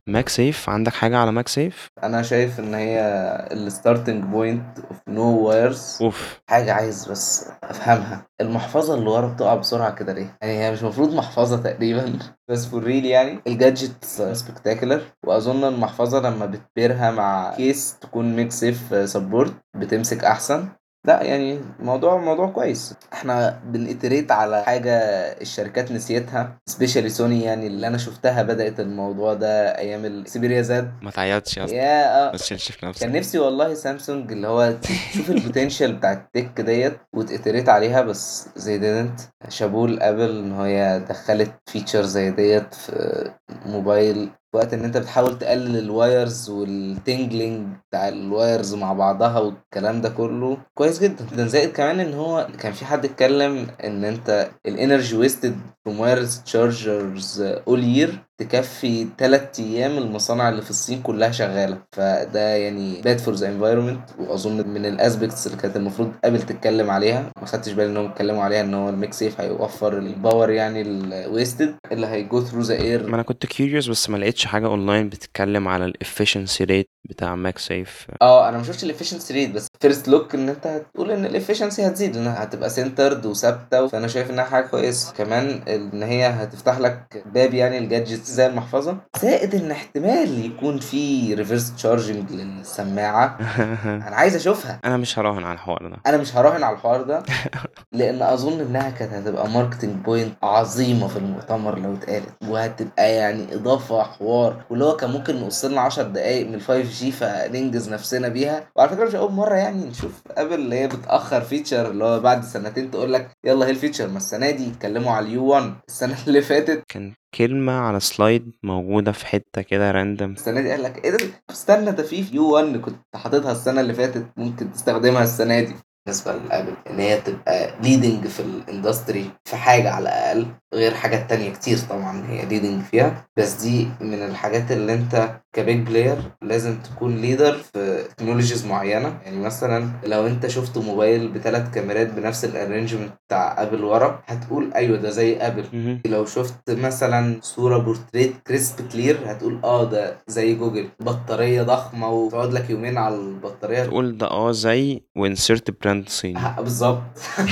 Speaker 1: MagSafe عندك حاجة على MagSafe
Speaker 2: أنا شايف إن هي ال starting point of no
Speaker 1: wires
Speaker 2: of. حاجة عايز بس أفهمها. المحفظة اللي ورا بتقع بسرعة كده ليه؟ يعني هي مش المفروض محفظة تقريبا. بس for real يعني. ال gadget spectacular وأظن المحفظة لما بت pair ها مع case تكون MagSafe support بتمسك أحسن. لا يعني موضوع موضوع كويس. إحنا بن iterate على حاجة الشركات نسيتها سبيشالي سوني يعني اللي أنا شفتها بدأت الموضوع ده أيام السيبيريا زاد
Speaker 1: ما تعيطش يا
Speaker 2: آه.
Speaker 1: بس تشيلش في
Speaker 2: كان
Speaker 1: نفسك
Speaker 2: نفسي والله سامسونج اللي هو تشوف البوتنشال بتاع التك ديت وتتريت عليها بس زي ديدنت شابوه لأبل إن هي دخلت فيتشر زي ديت في موبايل. وقت إن أنت بتحاول تقلل الوايرز والتنجلينج بتاع الوايرز مع بعضها والكلام ده كله كويس جدا. ده زائد كمان إن هو كان في حد اتكلم إن أنت الانرجي ويستد from wireless chargers all year تكفي 3 أيام المصانع اللي في الصين كلها شغالة. فده يعني bad for the environment وأظن من ال aspects اللي كانت المفروض Apple تتكلم عليها ما خدتش بالي انهم اتكلموا عليها إن هو ال MagSafe هيوفر ال power يعني ال wasted اللي هي go through the air
Speaker 1: ما أنا كنت curious بس ما لقيتش حاجة اونلاين بتتكلم على ال efficiency rate بتاع MagSafe
Speaker 2: آه أنا ما شفتش ال efficiency rate بس first look ان انت هتقول ان ال efficiency هتزيد لانها هتبقى centered وثابتة فأنا شايف إنها حاجة كويسة. كمان إن هي هتفتح لك باب يعني ال gadget زي المحفظة. زائد إن احتمال يكون في reverse charging للسماعة. أنا عايز أشوفها.
Speaker 1: أنا مش هراهن على الحوار ده.
Speaker 2: أنا مش هراهن على الحوار ده لأن أظن إنها كانت هتبقى marketing point عظيمة في المؤتمر لو اتقالت وهتبقى يعني إضافة حوار واللي هو كان ممكن نقص لنا 10 دقائق من ال 5G فننجز نفسنا بيها. وعلى فكرة مش أول مرة يعني نشوف ابل اللي هي بتأخر feature اللي هو بعد سنتين تقول لك يلا هي ال feature ما السنة دي اتكلموا على ال U1 السنة اللي فاتت.
Speaker 1: كان كلمة على slide موجودة في حتة كده random
Speaker 2: السنة دي قال لك إيه ده؟ استنى ده في U1 كنت حاططها السنة اللي فاتت ممكن تستخدمها السنة دي. بالنسبة لأبل إن هي تبقى leading في ال industry في حاجة على الأقل غير حاجات تانية كتير طبعا هي leading فيها. بس دي من الحاجات اللي أنت ك big player لازم تكون leader في technologies معينة. يعني مثلا لو أنت شفت موبايل بثلاث كاميرات بنفس ال arrangement بتاع ابل ورا هتقول أيوه ده زي ابل. لو شفت مثلا صورة portrait crisp clear هتقول آه ده زي جوجل بطارية ضخمة وتقعد لك يومين على البطارية.
Speaker 1: تقول ده آه زي و insert brand
Speaker 2: صيني بالظبط.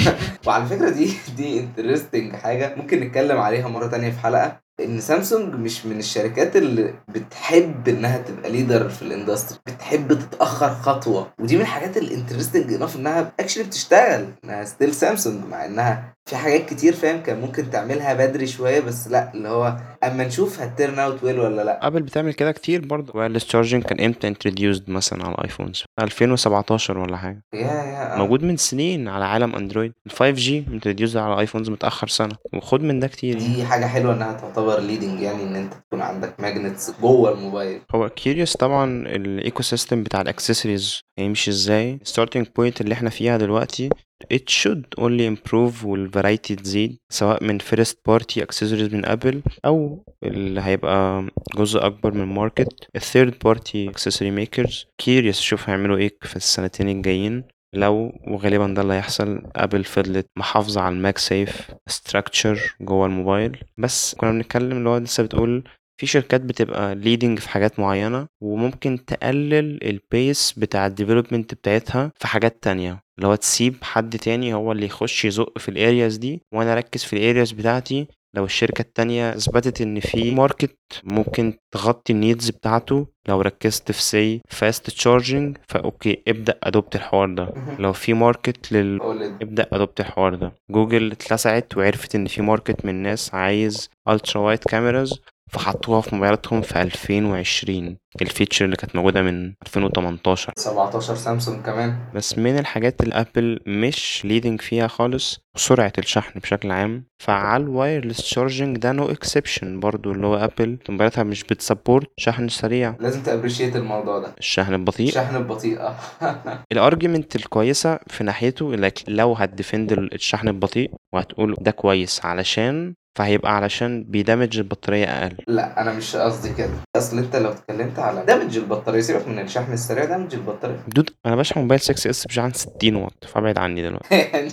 Speaker 2: وعلى فكرة دي دي interesting حاجة ممكن نتكلم عليها مرة تانية في حلقة. إن سامسونج مش من الشركات اللي بتحب إنها تبقى leader في ال industry بتحب تتأخر خطوة. ودي من الحاجات ال interesting إنها actually بتشتغل إنها still سامسونج مع إنها في حاجات كتير فاهم كان ممكن تعملها بدري شوية بس لأ اللي هو أما نشوف ه turn out well ولا لأ.
Speaker 1: ابل بتعمل كده كتير برضه. wireless charging كان إمتى introduced مثلا على ال iPhones 2017 ولا حاجة.
Speaker 2: yeah yeah آه.
Speaker 1: موجود من سنين على عالم اندرويد ال 5G introduced على iPhones متأخر سنة. وخد من ده كتير.
Speaker 2: دي حاجة حلوة إنها تعتبر leading يعني إن أنت تكون عندك magnets جوه الموبايل.
Speaker 1: هو curious طبعا ال ecosystem بتاع الاكسسوارز هيمشي إزاي. ال starting point اللي إحنا فيها دلوقتي it should only improve وال variety تزيد سواء من first party accessories من ابل أو اللي هيبقى جزء أكبر من ال market ال third party accessory makers. Curious شوف هيعملوا إيه في السنتين الجايين. لو وغالبا ده اللي هيحصل. ابل فضلت محافظة على ال MagSafe structure جوه الموبايل. بس كنا بنتكلم اللي هو لسه بتقول في شركات بتبقى leading في حاجات معينة وممكن تقلل ال pace بتاع ال development بتاعتها في حاجات تانية. اللي هو تسيب حد تاني هو اللي يخش يزق في ال areas دي وأنا أركز في ال areas بتاعتي. لو الشركة التانية إثبتت إن في market ممكن تغطي ال needs بتاعته. لو ركزت في say fast charging ف okay ابدأ adopt الحوار ده. لو في market لل. ابدأ adopt الحوار ده. جوجل اتلسعت وعرفت إن في market من ناس عايز ultra wide cameras فحطوها في موبايلاتهم في 2020 ال feature اللي كانت موجودة من 2018
Speaker 2: 17 سامسونج كمان.
Speaker 1: بس من الحاجات اللي أبل مش leading فيها خالص سرعة الشحن بشكل عام. فعلى ال wireless charging ده no exception برضو اللي هو أبل موبايلاتها مش بت support شحن سريع.
Speaker 2: لازم ت appreciate الموضوع ده.
Speaker 1: الشحن البطيء؟
Speaker 2: الشحن البطيء آه.
Speaker 1: ال argument الكويسة في ناحيته لك لو هت defend الشحن البطيء وهتقول ده كويس علشان فهيبقى علشان بيدمج البطارية أقل.
Speaker 2: لا أنا مش قصدي كده. أصل أنت لو اتكلمت على دمج البطارية سيبك من الشحن السريع دمج البطارية.
Speaker 1: dude أنا بشحن موبايل 6S بشحن 60 واط فابعد عني دلوقتي.
Speaker 2: يعني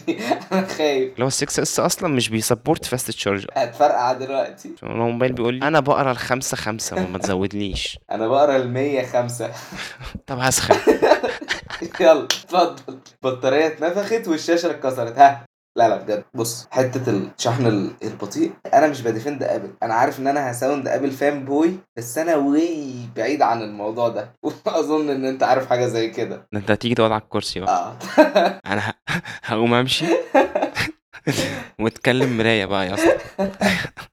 Speaker 2: أنا خايف.
Speaker 1: اللي هو 6S أصلا مش بي support fast charge
Speaker 2: هتفرقع دلوقتي.
Speaker 1: هو الموبايل بيقول لي أنا بقرأ الخمسة خمسة ما, ما تزودليش.
Speaker 2: أنا بقرأ ال 105
Speaker 1: طب هسخن.
Speaker 2: يلا اتفضل. البطاريه اتنفخت والشاشة اتكسرت. ها. لا لا بجد. بص حتة الشحن ال- البطيء أنا مش ب defend ابل أنا عارف إن أنا ه sound Apple fanboy بس أنا way بعيد عن الموضوع ده. واظن إن أنت عارف حاجة زي كده.
Speaker 1: ده أنت هتيجي تقعد على الكرسي بقى. آه. أنا. هقوم أمشي. واتكلم مراية بقى يا اسطى.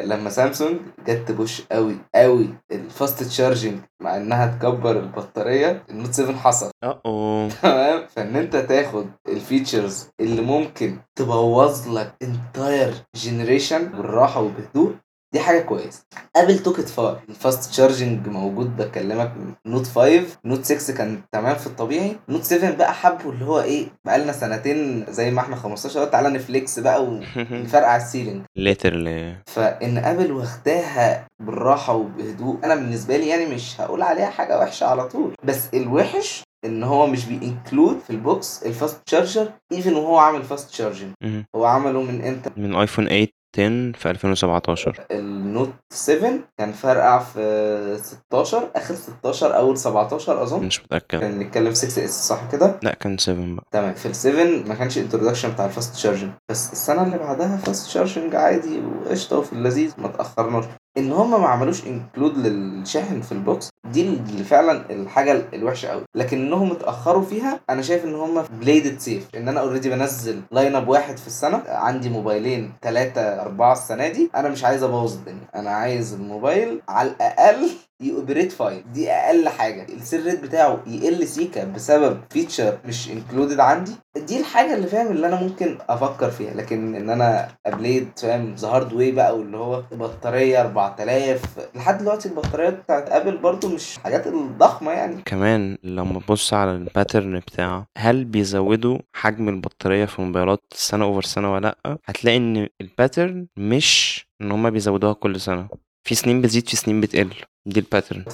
Speaker 2: لما سامسونج جت ت push قوي قوي ال fast charging مع إنها تكبر البطارية ال Note 7 حصل.
Speaker 1: آه
Speaker 2: تمام؟ فإن أنت تاخد ال features اللي ممكن تبوظ لك entire generation بالراحة وبهدوء دي حاجة كويسة. ابل took it far ال fast charging موجود بكلمك من Note 5 Note 6 كان تمام في الطبيعي. Note 7 بقى حبوا اللي هو إيه بقالنا سنتين زي ما إحنا 15 قلت تعالى ن flex بقى ونفرقع ال
Speaker 1: ceiling.
Speaker 2: literally فإن ابل واخداها بالراحة وبهدوء أنا بالنسبة لي يعني مش هقول عليها حاجة وحشة على طول. بس الوحش إن هو مش بي include في ال box ال fast charger even وهو عامل fast charging هو عمله من إمتى؟
Speaker 1: من iPhone 8 10 في 2017
Speaker 2: ال Note 7 كان فرقع في 16 آخر 16 أول 17 أظن.
Speaker 1: مش متأكد.
Speaker 2: كان بنتكلم 6S صح كده؟
Speaker 1: لا كان 7 بقى.
Speaker 2: تمام في ال 7 ما كانش introduction بتاع ال fast charging بس السنة اللي بعدها fast charging عادي وقشطة وفي اللذيذ ما تأخرناش. إن هم ما عملوش include للشاحن في ال box دي اللي فعلا الحاجة الوحشة قوي لكن انهم اتأخروا فيها أنا شايف إن هم played safe إن أنا already بنزل line up واحد في السنة عندي موبايلين ثلاثة أربعة السنة دي أنا مش عايز أبوظ الدنيا. أنا عايز الموبايل على الأقل ي operate fine دي أقل حاجة. ال sale rate بتاعه يقل سيكا بسبب feature مش included عندي. دي الحاجة اللي فاهم اللي أنا ممكن أفكر فيها. لكن إن أنا ا play it فاهم the hard way بقى واللي هو بطاريه 4000 لحد دلوقتي البطاريات بتاعت ابل برضو مش حاجات الضخمة يعني.
Speaker 1: كمان لما تبص على ال pattern بتاعه هل بيزودوا حجم البطارية في الموبايلات سنة over سنة ولا لأ؟ هتلاقي إن ال pattern مش إن هما بيزودوها كل سنة. في سنين بتزيد في سنين بتقل. دي ال pattern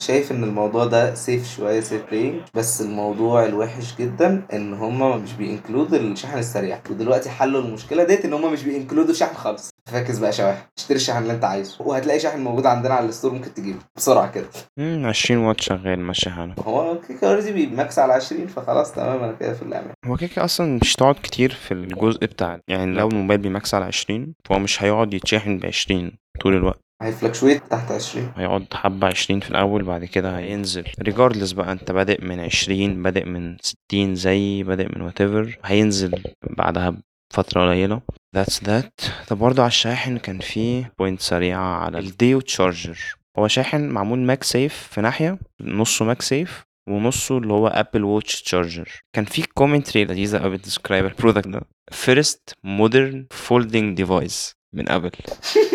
Speaker 2: فشايف إن الموضوع ده safe شوية safe play بس الموضوع الوحش جدا إن هما مش بي include الشحن السريع. ودلوقتي حلوا المشكلة ديت إن هما مش بي include وا الشحن خالص. فاكس بقى شواحن اشتري الشحن اللي أنت عايزه. وهتلاقي شاحن موجود عندنا على ال store ممكن تجيبه. بسرعة كده.
Speaker 1: امم 20 واط شغال ماشي حاله
Speaker 2: هو كيكة already بي max على 20 فخلاص تمام أنا كده في الامان
Speaker 1: هو كده أصلا مش تقعد كتير في الجزء بتاع يعني لو الموبايل بي max على 20 فهو مش هيقعد يتشحن ب 20 طول الوقت.
Speaker 2: هي fluctuate تحت 20
Speaker 1: هيقعد حبة 20 في الأول بعد كده هينزل. regardless بقى أنت بادئ من 20 بادئ من 60 زي بادئ من whatever هينزل بعدها بفترة قليلة. That's that. طب برضه على الشاحن كان في point سريعة على ال Duo charger هو شاحن معمول MagSafe في ناحية نصه MagSafe ونصه اللي هو Apple Watch charger كان في commentary لذيذة قوي بت describe ال product ده. first modern folding device من ابل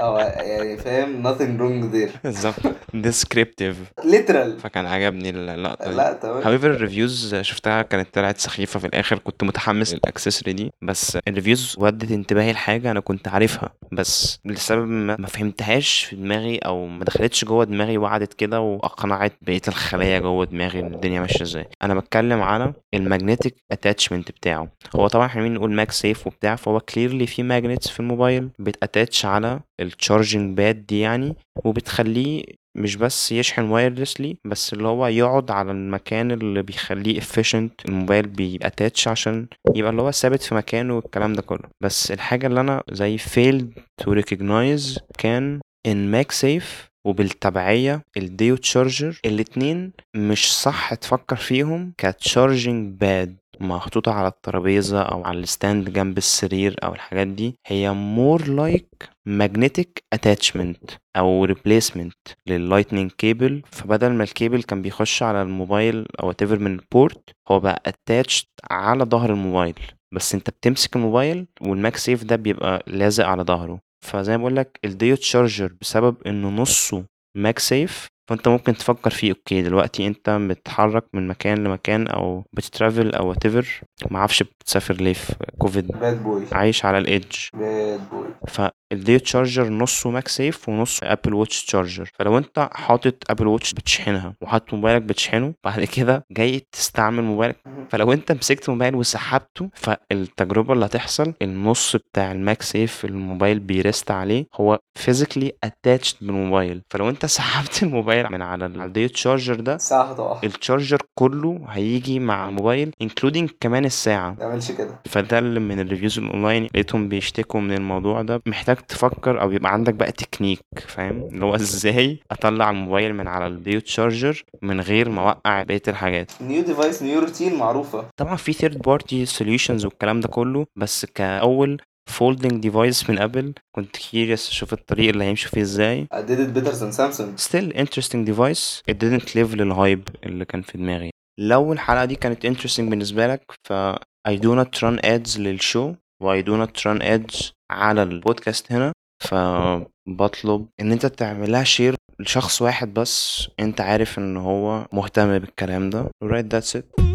Speaker 2: آه يعني فاهم nothing wrong there.
Speaker 1: بالظبط. descriptive
Speaker 2: literal.
Speaker 1: فكان عجبني اللقطة دي.
Speaker 2: لا تمام
Speaker 1: however ال reviews شفتها كانت طلعت سخيفة في الآخر. كنت متحمس لل accessory دي. بس ال reviews ودت انتباهي لحاجة أنا كنت عارفها. بس لسبب ما ما فهمتهاش في دماغي أو ما دخلتش جوه دماغي وقعدت كده وأقنعت بقية الخلايا جوه دماغي إن الدنيا ماشية إزاي. أنا بتكلم على ال magnetic attachment بتاعه. هو طبعا إحنا عمالين نقول MagSafe وبتاع؟ فهو clearly في magnets في الموبايل بت attach على ال charging pad دي يعني وبتخليه مش بس يشحن wirelessly بس اللي هو يقعد على المكان اللي بيخليه efficient الموبايل بي attach عشان يبقى اللي هو ثابت في مكانه والكلام ده كله. بس الحاجة اللي أنا زي failed to recognize كان إن MagSafe وبالتبعية ال Duo charger الاتنين مش صح تفكر فيهم ك charging pad محطوطة على الترابيزة أو على ال stand جنب السرير أو الحاجات دي. هي more like magnetic attachment أو replacement لل lightning cable فبدل ما الكيبل كان بيخش على الموبايل أو whatever من ال port هو بقى attached على ظهر الموبايل. بس أنت بتمسك الموبايل وال MagSafe ده بيبقى لازق على ظهره. فزي ما بقول لك ال Duo charger بسبب إنه نصه MagSafe فأنت ممكن تفكر فيه okay دلوقتي أنت بتتحرك من مكان لمكان أو بت travel أو whatever معرفش بتسافر ليه في كوفيد؟
Speaker 2: bad boy
Speaker 1: عايش على ال
Speaker 2: edge bad
Speaker 1: boy فال Duo charger نصه MagSafe ونصه Apple Watch charger فلو انت حاطط Apple Watch بتشحنها وحاطط موبايلك بتشحنه بعد كده جاي تستعمل موبايلك. فلو انت مسكت الموبايل وسحبته فالتجربة اللي هتحصل النص بتاع ال MagSafe الموبايل بي rest عليه هو physically attached بالموبايل. فلو انت سحبت الموبايل من على ال Duo charger
Speaker 2: ده ال
Speaker 1: charger كله هيجي مع الموبايل including كمان
Speaker 2: الساعة. تعملش كده.
Speaker 1: فده اللي من ال reviews ال online لقيتهم بيشتكوا من الموضوع ده. محتاج تفكر أو يبقى عندك بقى تكنيك فاهم؟ اللي هو إزاي اطلع الموبايل من على ال Duo charger من غير ما اوقع بقية الحاجات.
Speaker 2: new device new routine معروفة.
Speaker 1: طبعا في third party solutions والكلام ده كله بس كأول folding device من ابل كنت curious أشوف الطريق اللي هيمشوا فيه إزاي.
Speaker 2: I did it better than Samsung.
Speaker 1: Still interesting device. It didn't live لل hype اللي كان في دماغي. لو الحلقة دي كانت interesting بالنسبة لك ف I do not run ads لل show و I do not run ads على البودكاست هنا. فبطلب إن أنت تعملها share لشخص واحد بس أنت عارف إن هو مهتم بالكلام ده. Alright that's it.